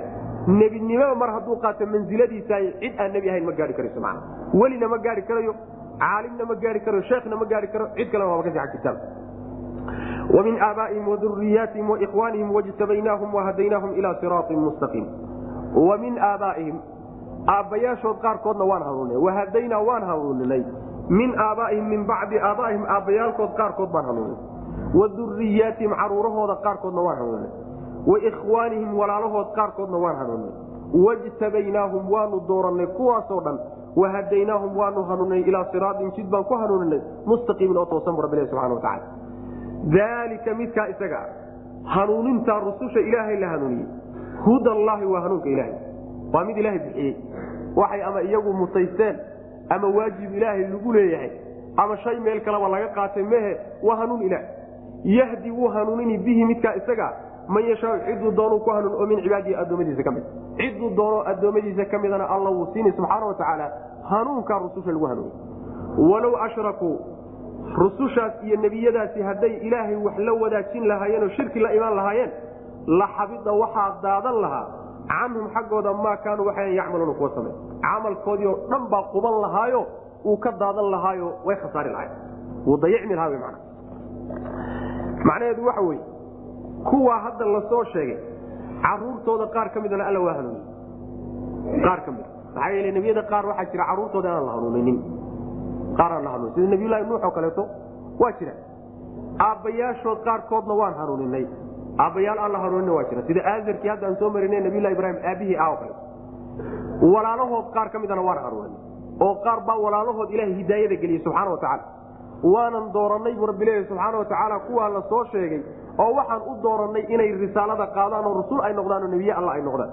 nebinimada mar hadduu qaato mansiladiisa cid aan nebi ahayn ma gaari karayso man welina ma gaari karayo caalimna ma gaari karayo sheekhna ma gaari karo cid kalena waaba ka siakitaa wamin aabaaihim waduriyaatihim waikwaanihim wajtabaynaahum wahadaynaahum ilaa siraain mustaqiim wa min aabaaihim aabbayaashood qaarkoodna waan hanuuninay wahadaynaa waan hanuuninay min aabaaihim min bacdi aabaaihim aabbayaalkood qaarkood baan hanuunay. Wa duriyaatihim caruurahooda qaarkoodna waan hanuunay. Wa ikhwaanihim walaalahood qaarkoodna waan hanuunay. Wajtabaynaahum waanu dooranay kuwaasoo dhan. Wahadaynaahum waanu hanuuninay ilaa siraatin jid baan ku hanuuninay mustaqiimin oo toosan bu rabbilahi subxana watacala daalika midkaa isaga hanuunintaa rususha ilaahay la hanuuniyey. Hudallaahi waa hanuunka ilaahay. Waa mid ilaahay bixiyey. Waxay ama iyagu mutaysteen ama waajib ilaahay lagu leeyahay ama shay meel kaleba laga qaatay mehe waa hanuun ilaah. Yahdi wuu hanuunini bihi midkaa isaga man yashaau ciduu doonuu ku hanuun oo min cibaadihi addoommadiisa ka mid. Ciduu doono addoommadiisa ka midana alla wuu siini subxaana wa tacaala hanuunkaa rususha lagu hanuuniy walow ashrakuu rusushaas iyo nebiyadaasi hadday ilaahay wax la wadaajin lahaayeen oo shirki la imaan lahaayeen la xabida waxaa daadan lahaa canhum xaggooda maa kaanuu waxay yacmaluuna kuwa samey camalkoodii oo dhan baa quban lahaayo uu ka daadan lahaayo way khasaari lahayn wuu dayicmi lahaa man macnaheedu waxa weye kuwaa hadda la soo sheegay caruurtooda qaar ka midana alla waa hanuuniye qaar ka mida maxaa yeele nebiyada qaar waxaa jira caruurtooda inaan la hanuuninin qaaraan la hanuunin sida nabiyullaahi nuux oo kaleeto waa jira. Aabbayaashood qaarkoodna waan hanuuninay aabbayaal aan la hanuunina waa jira. Sida aazarkii hadda aan soo marinay nabiyullahi ibraahim aabihii kaleeto walaalahood qaar ka midana waan hanuuninay oo qaar baa walaalahood ilaahay hidaayada geliyey subxaana wa tacaala. Waanan doorannay buu rabbi leeyahy subxaana wa tacaala kuwaa la soo sheegay oo waxaan u doorannay inay risaalada qaadaan oo rasul ay noqdaan oo nebiye alla ay noqdaan.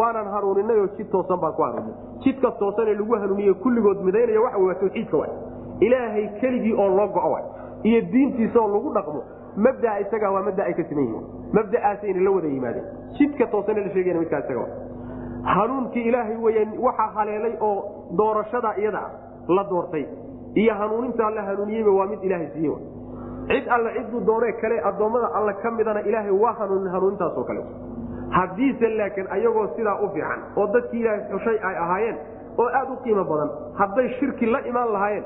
Waanan hanuuninay oo jid toosan baan ku hanuuninay jidka toosanee lagu hanuuniye kulligood midaynaya waxa waa tawxiidka waay. Ilaahay keligii oo loo go'o waay. Iyo diintiisa oo lagu dhaqmo mabdaa isaga waa mabda ay ka siman yihiin mabda'aasayna la wada yimaadeen. Jidka toosane la sheegayna midkaa isaga hanuunkii ilaahay weya waxaa haleelay oo doorashada iyada la doortay. Iyo hanuunintaa la hanuuniyeyba waa mid ilaahay siiye cid alle ciduu doonee kale addoommada alle ka midana ilaahay waa hanuunin hanuunintaasoo kale. Haddiise laakiin ayagoo sidaa u fiican oo dadkii ilaahay xushay ay ahaayeen oo aad u qiimo badan hadday shirki la imaan lahaayeen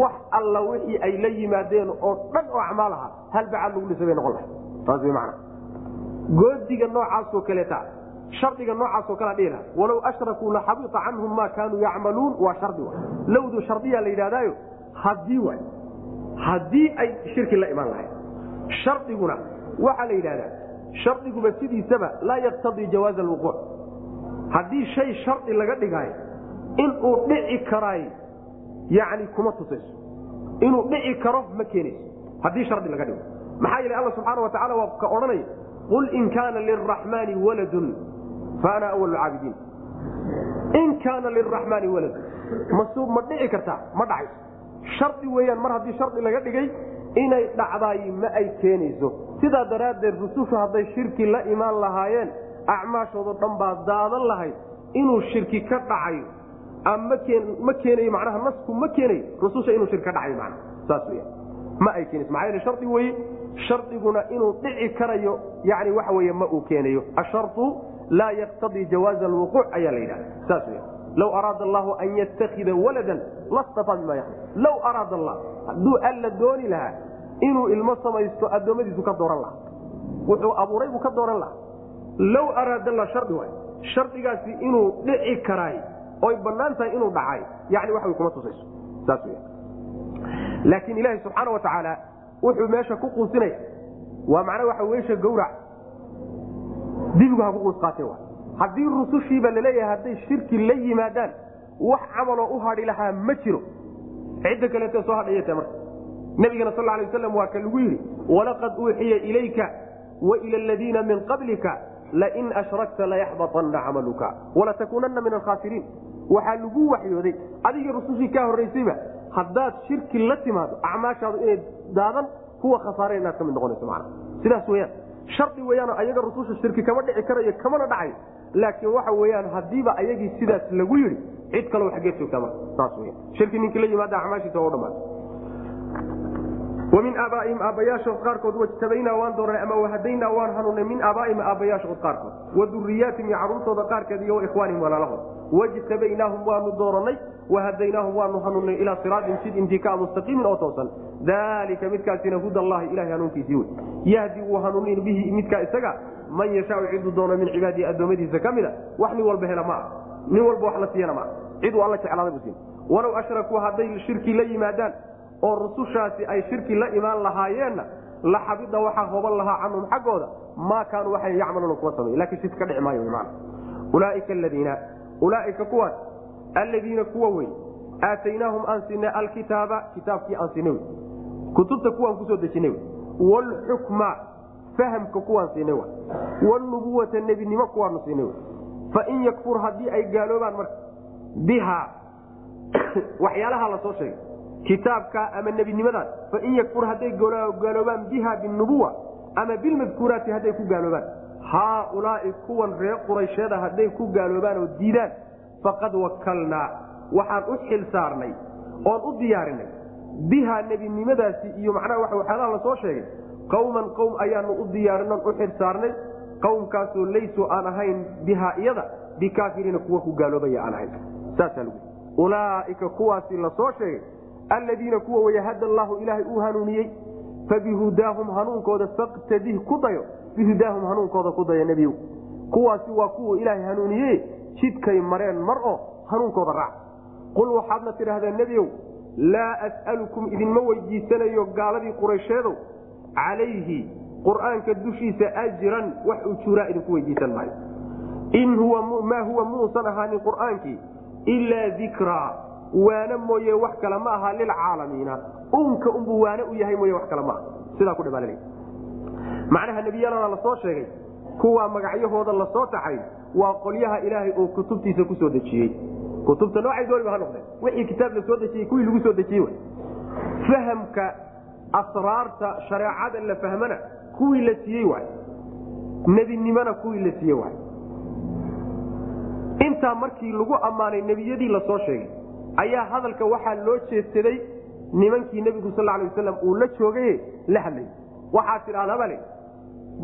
wax alla wixii ay la yimaadeen oo dhan oo acmaal aha hal bacaad lagu dhisay bay noqon lahay taas way macana goodiga noocaasoo kaleeta shardiga noocaasoo kalea dhihi laha walow ashrakuu laxabita canhum maa kaanuu yacmaluun waa shardi wa. Lowdu shardiyaa la yidhahdaayo haddii waay haddii ay shirki la imaan lahayn shardiguna waxaa la yidhahdaa shardiguba sidiisaba laa yaqtadii jawaaza alwuquuc haddii shay shardi laga dhigaayo inuu dhici karaay yani kuma tusayso. Inuu dhici karo ma keenayso. Haddii shardi laga dhigo. Maxaa yeele alla subxaana wa tacala waa ka odhanaya qul in kaana liraxmaani waladun fa ana awal caabidiin in kaana liraxmaani waladun ma dhici kartaa ma dhacayso shardi weeyaan mar haddii shardi laga dhigay inay dhacdaay ma ay keenayso sidaa daraaddeed rusushu hadday shirki la imaan lahaayeen acmaashoodo dhan baa daadan lahayd inuu shirki ka dhacayo ma keenayo macnaha nasku ma keenayo rususha inuu shirki ka dhacayo mana saas weya ma ay keenayso maxaa yeele shardi weye shardiguna inuu dhici karayo yani waxa weye ma uu keenayo. Ashartu laa yaqtadii jawaaza alwuquuc ayaa la yidhahda saas weya low araada allahu an yatakida waladan lastafaa mima yaxmil low araada allah hadduu alla dooni lahaa inuu ilmo samaysto addoommadiisu ka dooran lahaa. Wuxuu abuuray buu ka dooran lahaa. Low araada allah shardi waay. Shardigaasi inuu dhici karaay oy bannaan tahay inuu dhacay yani wax way kuma tusayso. Saas weya laakiin ilaahi subxaana wa tacaala wuxuu meesha ku quusinaya waa macnaa waxa weysha gawrac dibigu ha ku quus qaatee haddii rusushiiba la leeyahay hadday shirki la yimaadaan wax camaloo u hadhi lahaa ma jiro. Cidda kaleete soo hadhayata marka. Nabigana sal lay waslam waa ka lagu yidhi walaqad uuxiya ilayka wa ila aladiina min qablika lain ashrakta layaxbaطanna camaluka walatakuunanna min alkhaasiriin waxaa lagu waxyooday. Adigii rusushii kaa horraysayba haddaad shirki la timaado acmaashaadu inay daadan kuwa khasaare inaad ka mid noqonayso sidaas weyaan shardi weyaanoo ayaga rususha shirki kama dhici karayo kamana dhacayo laakiin waxa weyaan haddiiba ayagii sidaas lagu yidhi cid kaleo xaggeed joogtaa marka saas weya shirki ninkii la yimaada acmaashiisa waa u dhamaatay wamin aabaaihim aabbayaashood qaarkood wajtabaynaa waan doornay ama wahadaynaa waan hanuunay min aabaaihim aabbayaashood qaarkood. Wa iyo carruurtooda qaarkeed iyo ikhwaanihim walaalahood wajtabaynaahum waanu dooranay wahadaynaahum waanu hanuunay ilaa siraatin jid intikaa mustaqiimin oo toosan. Dalika midkaasina huda allahi ilahay hanuunkiisii wey. Yahdi wuu hanuunin bihi midkaa isaga man yashaau ciduu doono min cibaadihi addoommadiisa ka mida wax nin walba hela maa nin walba wax la siiyana maa ciduu alla jeclaaday bu siin. Walow ashrakuu hadday shirki la yimaadaan oo rusushaasi ay shirki la imaan lahaayeenna la xabida waxaa hoban lahaa canhum xaggooda maa kaanuu waxay yacmaluuna kuwa samey laakiin shirki ka dhici maayo ulaaika aladiina ulaaika kuwaas aladiina kuwa wey aataynaahum aan siinay alkitaaba kitaabkii aan siinay wey. Kutubta kuwaan ku soo dejinay wey. Waalxukma fahamka kuwaan siinay wa waalnubuwata nebinimo kuwaanu siinay wey. Fain yakfur haddii ay gaaloobaan marka biha waxyaalaha la soo sheegay kitaabka ama nebinimadan fain yakfur hadday gaaloobaan biha binubuwa ama bilmadkuuraati hadday ku gaaloobaan haaulaai kuwan reer quraysheeda hadday ku gaaloobaan oo diidaan faqad wakalnaa waxaan u xil saarnay oon u diyaarinay biha nebinimadaasi iyo macnaha waxyaalaha la soo sheegay qowman qowm ayaanu u diyaarinaan u xil saarnay qowmkaasoo laysuu aan ahayn biha iyada bikaafiriina kuwa ku gaaloobaya aan ahayn saasaa lagu ulaaika kuwaasi la sheegay aladiina kuwa way hada allaahu ilaahay uu hanuuniyey fabihudaahum hanuunkooda faqtadih ku dayo bihudaahum hanuunkooda ku daya nebiyow. Kuwaasi waa kuwa ilaahay hanuuniye jidkay mareen mar oo hanuunkooda raac. Qul waxaadna tidhaahdaa nebiyow laa as'alukum idinma weydiisanayo gaaladii quraysheedow. Calayhi qur'aanka dushiisa ajran wax ujuuraa idinku weydiisan maayo. In maa huwa muusan ahaanin qur'aankii ilaa dikraa waana mooye wax kale ma aha lilcaalamiina unka unbuu waane u yahay mooye wax kale maaha sidaa ku dhabaal macnaha nebiyalana la soo sheegay. Kuwaa magacyahooda la soo taxay waa qolyaha ilaahay oo kutubtiisa ku soo dejiyey. Kutubta noocay dooniba ha noqdeen. Wixii kitaab la dejiyey kuwii lagu soo dejiyey w fahamka asraarta shareecada la fahmana kuwii la siiyey waay nebinimona kuwii la siiyey waay intaa markii lagu ammaanay nebiyadii la soo sheegay ayaa hadalka waxaa loo jeedsaday nimankii nebigu sal alay wasalam uu la joogaye la hadlay. Waxaa tidhahdabale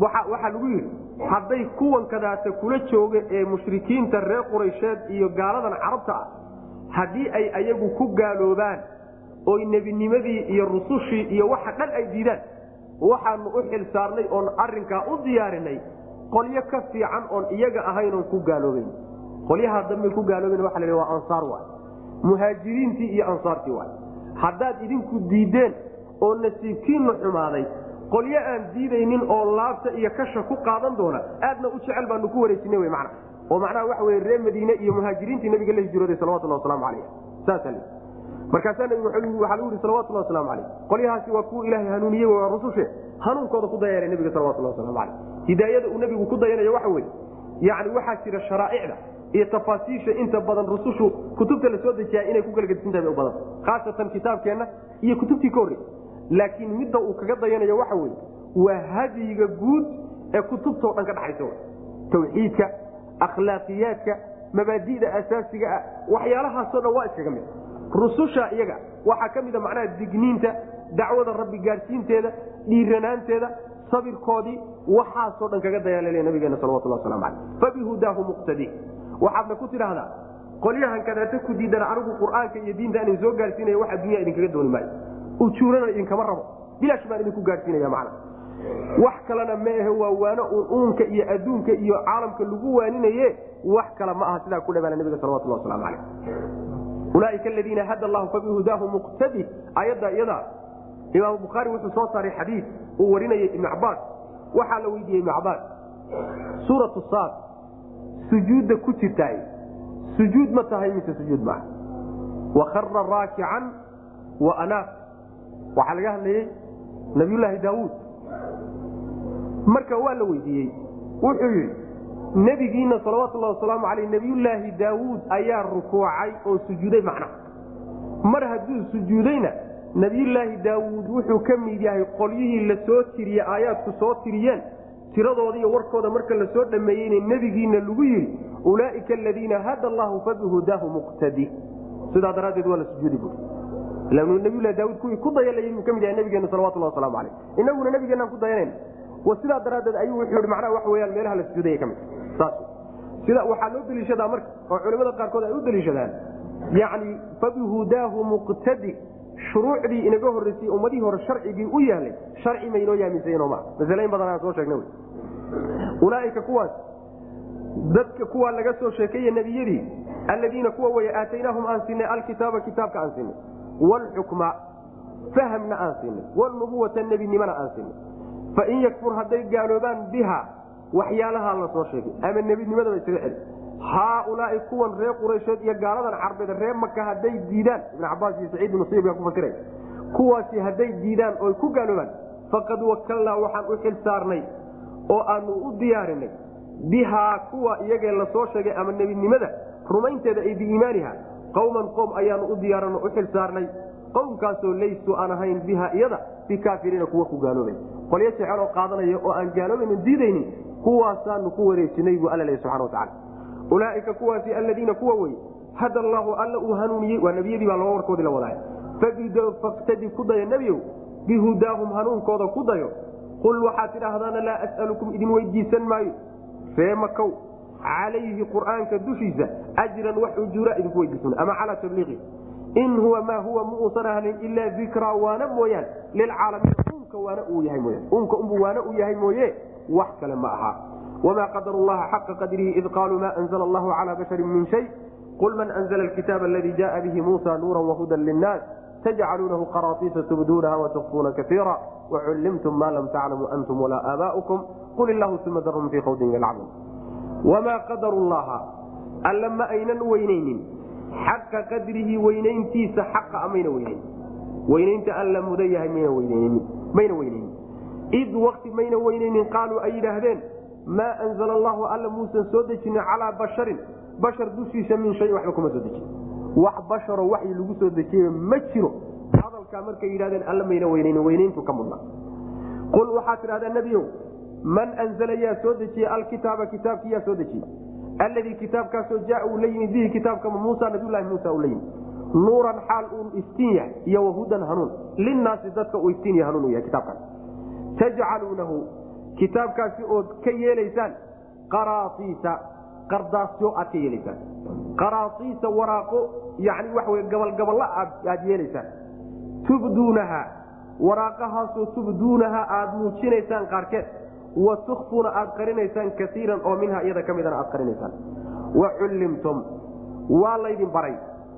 waxaa lagu yidhi hadday kuwan kadaata kula jooga ee mushrikiinta reer quraysheed iyo gaaladan carabta ah haddii ay ayagu ku gaaloobaan oy nebinimadii iyo rusushii iyo waxa dhan ay diidaan waxaanu u xil saarnay oon arinkaa u diyaarinay qolyo ka fiican oon iyaga ahayn oon ku gaaloobayn. Qolyaha dambay ku gaalooben waa la waa ansaar waay. Muhaajiriintii iyo ansaartii waay. Haddaad idinku diideen oo nasiibkiinna xumaaday qolyo aan diidaynin oo laabta iyo kasha ku qaadan doona aadna u jecel baanu ku wareejina man oo macnaha waxa wey reer madiine iyo muhaajiriintii nabiga la hijrooday salawatullah waslamu calayh saasa markaasaa nabigu waxaa lagu yihi salawatullah waslamu calayh qolyahaasi waa kuwa ilaahay hanuuniyey waa rusushe. Hanuunkooda ku dayanay nabiga salawatullah waslamu calayh hidaayada uu nabigu ku dayanayo waxa weye yani waxaa jira sharaa'icda iyo tafaasiisha inta badan rusushu kutubta la soo inay ku galgadisantahay bay u badan. Khaasatan kitaabkeenna iyo kutubtii ka horrey laakiin midda uu kaga dayanayo waxa weye waa hadyiga guud ee kutubtao dhan ka dhaxaysa tawxiidka akhlaaqiyaadka mabaadida asaasiga ah waxyaalahaasoo dhan waa iskaga mid. Rususha iyaga waxaa ka mida macnaha digniinta dacwada rabbi gaadhsiinteeda dhiiranaanteeda sabirkoodii waxaasoo dhan kaga dayaalelaya nabigeena salawatullah waslamu caleyh fabihudaahu muqtadi. Waxaadna ku tidhaahdaa qolyahan kadaata ku diidana anigu qur'aanka iyo diinta soo gaadhsiinaya wax addunya idinkaga dooni maayo ujuurana idinkama rabo. Bilaash baan idinku gaadhsiinaya macna. Wax kalena ma ahe waa waano uun uunka iyo adduunka iyo caalamka lagu waaninaye wax kale ma aha sidaa ku dhabaana nabiga salawatullah waslamu caleyh ulaaika aladiina hada allahu fabihudaahu muqtadi. Ayadda iyada imaam bukhaari wuxuu soo saaray xadiid uu warinayay ibnu cabaas waxaa la weydiiyey ibnu cabaas suuratu saad sujuudda ku jirtaay. Sujuud ma tahay mise sujuud maaha wakara raakican wa anaaf waxaa laga hadlayey nabiyulaahi daawuud. Marka waa la weydiiyey wuxuu yidhi nebigiina salawatullahi wasalaamu caleyh nebiyullaahi daawuud ayaa rukuucay oo sujuuday macna. Mar hadduu sujuudayna nebiyullaahi daawuud wuxuu ka mid yahay qolyihii la soo tiriye aayaadku soo tiriyeen tiradooda iyo warkooda marka la soo dhameeyeyna nebigiina lagu yidhi ulaaika aladiina hada allahu fabihudaahu muqtadi. Sidaa daraaddeed waa la sujuudi bui nabiylahi daawud kuwii ku dayalayay ka mid yahay nabigeena salawatullah waslamu caleyh inaguna nabigeenaan ku dayanayna sidaa daraaddeed ayuu wuxuu yidhi macnaha waxa weyaan meelaha la sujuudaya ka mid saas sida waxaa loo deliishadaa marka oo culimada qaarkood ay u deliishadaan yacni fabihudaahu muqtadi shuruucdii inaga horreysay ummadihii hore sharcigii u yahlay sharci maynoo yaaminsayno maa masaleyn badan aan soo sheegna ulaaika kuwaas dadka kuwaa laga soo sheekeeye nebiyadii alladiina kuwa weye aataynaahum aan siinay alkitaaba kitaabka aan siinay wlxukma fahmna aan siinay wnubuwata nebinimana aan siinay fain yakfur hadday gaaloobaan biha waxyaalahaa la soo sheegay ama nebinimadaba isaga celi haaulaai kuwan reer quraysheed iyo gaaladan carbeed reer maka hadday diidaan ibn cabaas iyo saciid musayib baa ku fasiray kuwaasi hadday diidaan oy ku gaaloobaan faqad wakalnaa waxaan u xil saarnay oo aanu u diyaarinay bihaa kuwa iyagee la soo sheegay ama nebinimada rumaynteeda ay biiimaaniha qowman qowm ayaanu u diyaaran u xil saarnay. Qowmkaasoo laysuu aan ahayn biha iyada bikaafiriina kuwa ku gaaloobay. Qolyo jeceloo qaadanaya oo aan gaaloobaynin diidaynin kuwaasaanu ku wareejinay buu alla lehy subxana watacala ulaaika kuwaasi aladiina kuwa wey hada allaahu alla uu hanuuniyey waa nebiyadii baa laba warkoodii la wadaaya faktadi ku dayo nebiyow bihudaahum hanuunkooda ku dayo. Qul waxaad tidhaahdaana laa as'alukum idin weydiisan maayo. Ree makow calayhi qur'aanka dushiisa ajran wax ujuura idinku weydiisan ama calaa tabliiqi. In huwa maa huwa muusan ahanin ilaa dikraa waana mooyaan. Lilcaalamiin unka waana uu yahay mooyaan. Unka unbu waana uu yahay mooye wax kale ma aha. Wamaa qadaru llaha xaqa qadrihi id qaaluu ma anzla allahu calaa basharin min shay. Qul man anzla alkitaaba aladii jaءa bihi muusa nuura wahudan linnaas. Tajcaluunahu qaraatiisa tubduunaha watukfuuna kaiira wacullimtum ma lam taclamuu antum walaa aabaa'ukum qul illahu uma darhum fii khawdin yalcabun wamaa qadaru llaha alla ma aynan weynaynin xaqa qadrihi weynayntiisa xaqa amayna weynayn weynaynta alla mudan yahay mayna weynaynin id wakti mayna weynaynin qaaluu ay yidhaahdeen maa anzala allahu alla muusan soo dejinin calaa basharin bashar dushiisa min shayin waxba kuma soo dejin wax basharo waxyi lagu soo dejiye ma jiro hadalkaa markay yidhahdeen alla mayna weynaynin weynayntu ka mudna qul waxaad tidhahdaa nebiyow man anzala yaa soo dejiye alkitaaba kitaabkii yaa soo dejiyey alladii kitaabkaasoo jaa uu la yimid bihi kitaabka muusa nabiylahi muusa uu la yimid. Nuuran xaal uu iftiin yahay iyo wahudan hanuun. Linnaasi dadka uu iftiin ya hanuun u yahay kitaabkaas tajcaluunahu kitaabkaasi ood ka yeelaysaan qaraaiisa qardaasyo aad ka yeelaysaan. Qaraaiisa waraaqo yani waxa wey gabalgaballa aad yeelaysaan. Tubduunaha waraaqahaasoo tubduunaha aad muujinaysaan qaarkeed wa tukfuuna aad qarinaysaan kaiiran oo minha iyada ka midana aad qarinaysaan. Wa cullimtum waa laydin baray.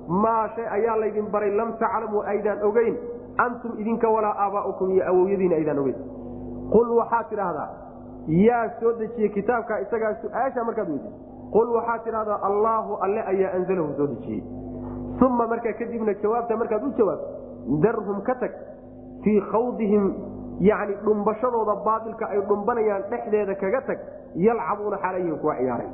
Maa shay ayaa laydin baray. Lam taclamuu aydaan ogeyn. Antum idinka walaa aabaa'ukum iyo awowyadiina aydaan ogeyn. Qul waxaad tidhaahdaa yaa soo dejiyey kitaabka isagaa su'aasha markaad weydi qul waxaad tidhahdaa allaahu alle ayaa anzalahu soo dejiyey uma markaa kadibna jawaabta markaad u jawaabto darhum ka tag fii khawdihim yani dhumbashadooda baailka ay dhumbanayaan dhexdeeda kaga tag yalcabuuna xalayhim kuwa ciyaaray.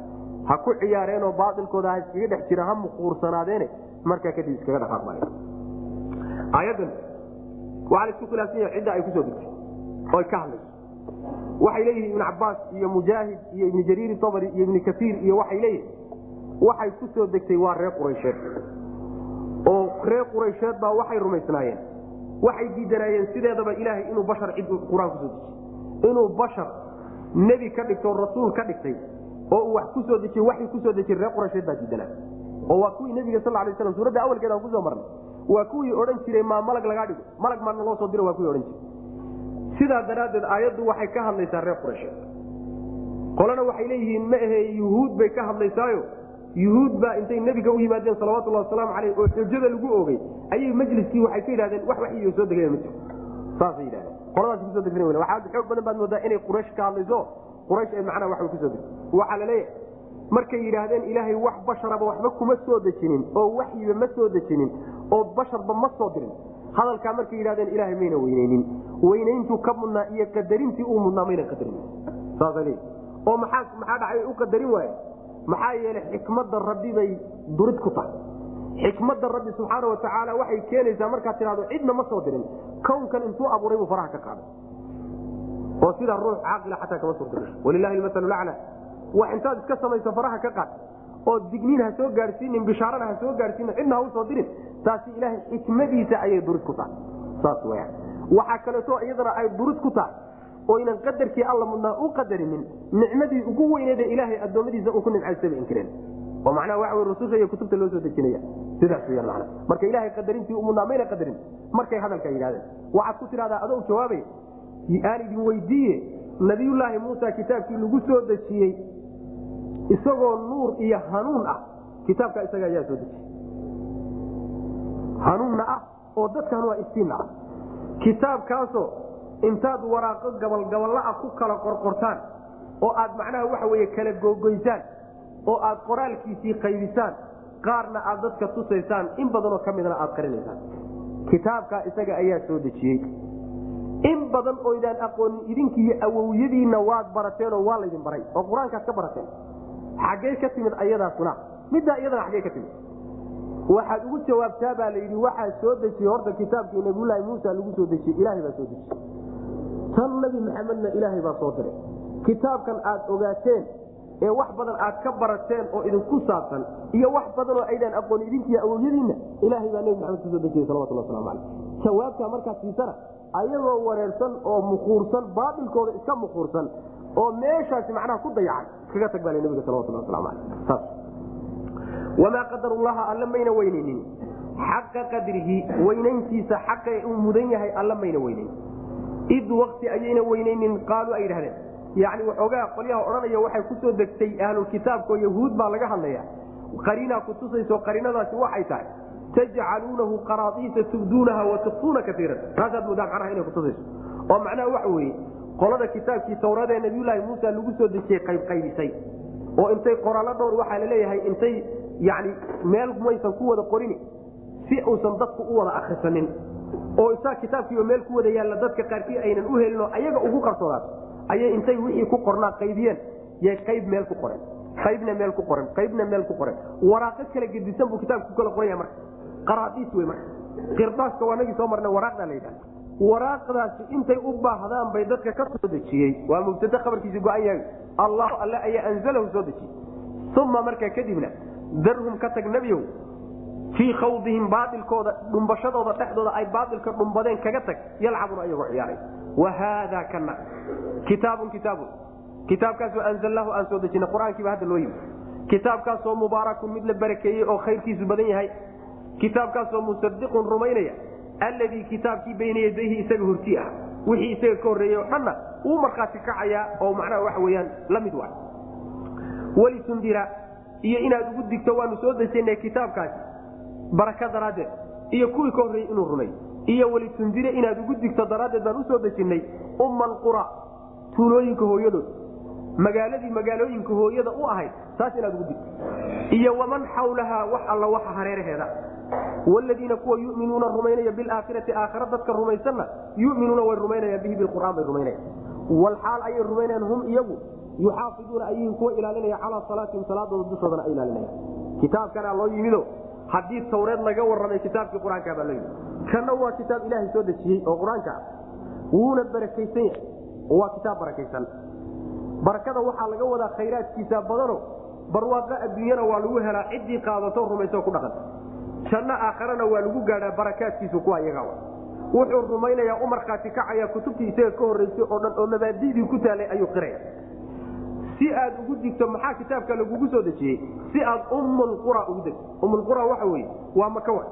Ha ku ciyaareenoo baailkooda ha iskaga dhex jira ha muquursanaadeene markaa kadib iskaga dhaqaaqmay aayadan waxaa la isku khilaafsan yahay cidda ay ku soo degtay oy ka hadlayso. Waxay leeyihiin ibn cabaas iyo mujaahid iyo ibn jariir abri iyo ibn kaiir iyo waxay leeyihiin waxay ku degtay waa reer quraysheed. Oo reer quraysheed baa waxay rumaysnaayeen waxay diidanaayeen sideedaba ilaahay inuu bashar cid qur'aan ku soo dejiy inuu bashar nebi ka dhigto rasuul ka dhigtay oo uu wax ku soo dejiy waxay ku soo dejiy reer quraysheed baa diidanaa. Oo waa kuwii nebiga sal lay slam suuradda awalkeeda aan ku soo marnay waa kuwii odhan jiray maa malag lagaa dhigo malag maana loo soo diro waa kuwii odhan jiray. Sidaa daraaddeed aayaddu waxay ka hadlaysaa reer quraysheed qolana waxay leeyihiin ma ahe yuhuud bay ka hadlaysaayo yuhuud baa intay nebiga u yimaadeen salawatullahi wasalaamu caleyh oo xujada lagu oogay ayay majliskii waxay ka yidhahdeen wax waxyiyo soo degaya ma jiro. Saasay yidhahdeen. Qoladaas ku soo degsan w waxaa xoog badan baad moodaa inay quraysh ka hadlayso. Quraysh ee macnaha wax ku soo degtay. Waxaa la leeyahay markay yidhaahdeen ilaahay wax basharaba waxba kuma soo dejinin oo waxyiba ma soo dejinin oo basharba ma soo dirin. Hadalkaa markay yidhahdeen ilaahay mayna weyneynin weynayntuu ka mudnaa iyo qadarintii uu mudnaa mayna qadarin. Saasa leey oo maxaa dhacay? U qadarin waaye maxaa yeelay xikmadda rabbi bay durid ku tahay. Xikmadda rabbi subxaana wa tacaala waxay keenaysaa markaad tidhahdo cidna ma soo dirin. Kownkan intuu abuuray buu faraha ka qaaday. Oo sidaa ruux caaqila xataa kama suurtagasho walilahi lmasalu lacla wax intaad iska samayso faraha ka qaad oo digniin ha soo gaadhsiinin bishaarana ha soo gaadhsiinin cidna ha u soo dirin taasi ilaahay xikmadiisa ayay durid ku tahay. Saas weyaan waxaa kaleeto iyadana ay durid ku tahay oynan qadarkii alla mudnaa u qadarinin nicmadii ugu weyneede ilaahay addoommadiisa uu ku nimcaystaba inkireen oo macnaha wey rususha iyo kutubta loo soo dejinaya. Sidaas weyaan macna marka ilaahay qadarintii u mudnaa mayna qadarin markay hadalka yidhahdeen waxaad ku tidhahdaa adoo jawaabay aan idin weydiiye nabiyullaahi muusa kitaabkii lagu soo dejiyey isagoo nuur iyo hanuun ah. Kitaabka isaga ayaa soo dejiyey. Hanuunna ah oo dadkan waa iftiinna ah. Kitaabkaasoo intaad waraaqo gabalgabalaa ku kala qorqortaan oo aad macnaha waxa weye kala gogoysaan oo aad qoraalkiisii qaybisaan qaarna aad dadka tusaysaan in badanoo ka midna aad qarinaysaan. Kitaabkaa isaga ayaa soo dejiyey. In badan oydaan aqoonin idinkiiyo awowyadiinna waad barateenoo waa laydin baray oo qur'aankaad ka barateen. Xaggee ka timid ayadaasuna middaa iyadana xaggee ka timid. Waxaad ugu jawaabtaa baa layidhi waxaa soo dejiyey horta kitaabkii nabiyulaahi muusa lagu soo dejiyey ilaahay baa soo dejiyey tan nebi maxamedna ilaahay baa soo diray. Kitaabkan aad ogaateen ee wax badan aad ka barateen oo idinku saabsan iyo wax badan oo aydaan aqoon idinkiiyo awowyadiinna ilaahay baa nebi maxamed ku soo dejiyey salawatullah waslamu caleyh jawaabtaa markaad siisana ayagoo wareersan oo muquursan baatilkooda iska muquursan oo meeshaasi macnaha ku dayacan iskaga tag baa nabiga salawatullah waslamu caleyh wamaa qadarullaha alla mayna weyneynin xaqa qadrihi weynayntiisa xaqa uu mudan yahay alla mayna weyneyn id wakti ayayna weyneynin qaaluu ay yidhahdeen yani waxoogaa qolyaha odhanaya waxay ku soo degtay ahlulkitaabkao yahuud baa laga hadlaya. Qariinaa kutusayso qariinadaasi waxay tahay tajcaluunahu qaraaiisa tubduunaha wa tukfuuna kaiiran taasaad moodaa macnaha inay kutusayso oo macnaha waxa weeye qolada kitaabkii tawraad ee nabiyulaahi muusa lagu soo dejiyey qaybqaybisay oo intay qoraallo dhowr waxaa la leeyahay intay yani meel maysan ku wada qorini si uusan dadku u wada akrisanin oo isaa kitaabkiiba meel ku wada yaalla dadka qaarkii aynan u helinoo ayaga ugu qarsoodaan. Ayay intay wixii ku qornaa qaybiyeen. Yay qayb meel ku qoreen qaybna meel ku qoren qaybna meel ku qoren waraaqo kala gedisan buu kitaabka ku kala qoranya marka. Qaraadiis wey marka. Qirdaaska waa nagii soo marna waraaqdaa la yidhaha waraaqdaasi intay u baahdaan bay dadka ka soo dejiyey. Waa mubtade khabarkiisi go-an yahay. Allahu alle ayaa anzalahu soo dejiyey. Uma markaa kadibna darhum ka tag nebiow fii khawdihim baailkooda dhumbashadooda dhexdooda ay baailka dhumbadeen kaga tag yalcabuuna ayagoo ciyaaray. Wa haada kana kitaabun kitaabun. Kitaabkaasoo anzalnaahu aan soo dejinay. Qur'aankiiba hadda loo yimi kitaabkaasoo mubaarakun mid la barakeeyey oo khayrkiisu badan yahay. Kitaabkaasoo musadiqun rumaynaya. Alladii kitaabkii bayna yadayhi isaga hortii ah. Wixii isaga ka horreeyey oo dhanna wuu markhaati kacayaa oo macnaha waxa weyaan la mid waay. Walitundira iyo inaad ugu digto waanu soo dejinay kitaabkaasi baraka daraaddeed iyo kuwii ka horreeyey inuu rumay iyo walitundire inaad ugu digto daraaddeed baan u soo dejinnay umma alqura tuulooyinka hooyadood magaaladii magaalooyinka hooyada u ahayd taas inaad ugu digto. Iyo waman xawlahaa wax alla waxa hareeraheeda. Wladiina kuwa yuminuuna rumaynaya bilaakhirati aakhira dadka rumaysanna yuminuuna way rumaynayaan bihi biqur'aan bay rumaynayaan. Walxaal ayay rumaynayaan hum iyagu yuxaafiduuna ayihin kuwa ilaalinaya calaa salaatihim salaadooda dushoodana ay ilaalinayaan. Kitaabkanaa loo yimido haddii tawreed laga warramay kitaabkii qur'aankaa baa yimid kanna waa kitaab ilaahay soo dejiyey oo qur'aanka ah wuuna barakaysan yahay oo waa kitaab barakaysan. Barakada waxaa laga wadaa khayraadkiisa badano barwaaqo adduunyana waa lagu helaa ciddii qaadato rumayso ku dhaqanta janno aakharana waa lagu gaadhaa barakaadkiisu kuwa iyaga wuxuu rumaynayaa u markhaati kacaya kutubtii isaga ka horraysay oo dhan oo mabaadidii ku taalay ayuu qiraya si aad ugu digto maxaa kitaabka lagugu soo dejiyey? Si aad ummulqura ugu degto ummulqura waxa weye waa maka wa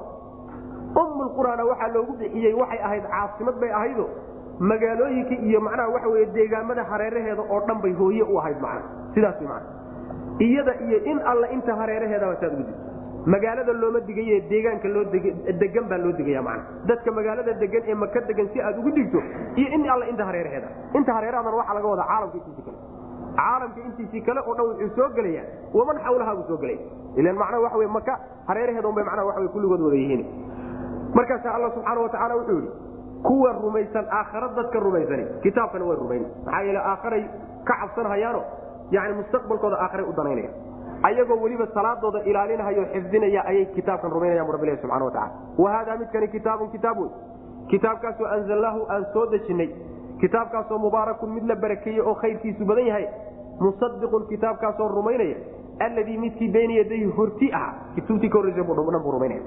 ummulqurana waxaa loogu bixiyey waxay ahayd caasimad bay ahaydo. Magaalooyinka iyo macnaha waxa weye deegaamada hareeraheeda oo dhan bay hooye u ahayd macna sidaas mana iyada iyo in alla inta hareeraheedaba saad ugu digto. Magaalada looma digaye deegaanka loo degan baa loo degaya mana dadka magaalada degan ee maka degan si aad ugu digto iyo in alla inta hareeraheeda. Inta hareerahadan waxaa laga wadaa caalamka caalamka intiisii kale oo dhan wuxuu soo gelaya waman xawlaha buu soo gelaya ilan macnaha waxa wey maka hareeraheeda un bay macnaha waxa wey kulligood wada yihiin. Markaasa alla subxaana watacaala wuxuu yidhi kuwa rumaysan aakhara dadka rumaysani. Kitaabkana way rumayn. Maxaa yeele aakharay ka cabsanhayaano yani mustaqbalkooda aakharay u danaynaya. Ayagoo weliba salaadooda ilaalinhayo xifdinaya ayay kitaabkan rumaynaya bu rabbilahi subxana watacala wa haadaa midkani kitaabun kitaab wey kitaabkaasoo anzalnaahu aan soo dejinnay kitaabkaasoo mubaarakun mid la barakeeyey oo khayrkiisu badan yahay musadiqun kitaabkaasoo rumaynaya alladii midkii bayna yadayhi horti ah kutubtii ka horreysa dhan buu rumaynaya.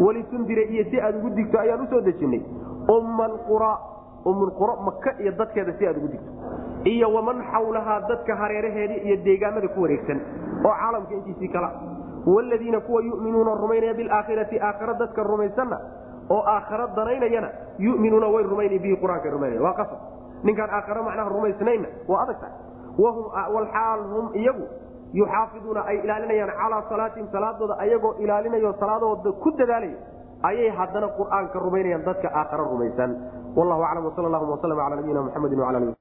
Walitundira iyo si aad ugu digto ayaan u soo dejinnay umma alqura ummulqura maka iyo dadkeeda si aad ugu digto. Iyo waman xawlahaa dadka hareeraheedii iyo deegaamada ku wareegsan oo caalamka intiisii kala. Wladiina kuwa yuminuuna rumaynaya bilaakhirati aakhara dadka rumaysanna oo aakhara danaynayana yuminuuna way rumayna bihi qur'aanka rumaynaya waa qasab ninkaan aakhara macnaha rumaysnayna waa adag tahay walxaal hum iyagu yuxaafiduuna ay ilaalinayaan calaa salaatihim salaadooda ayagoo ilaalinayo salaadooda ku dadaalaya ayay haddana qur'aanka rumaynayaan dadka aakhara rumaysan. Wallahu aclam wsal llahuma wslm ala nabiyina mxamedi wala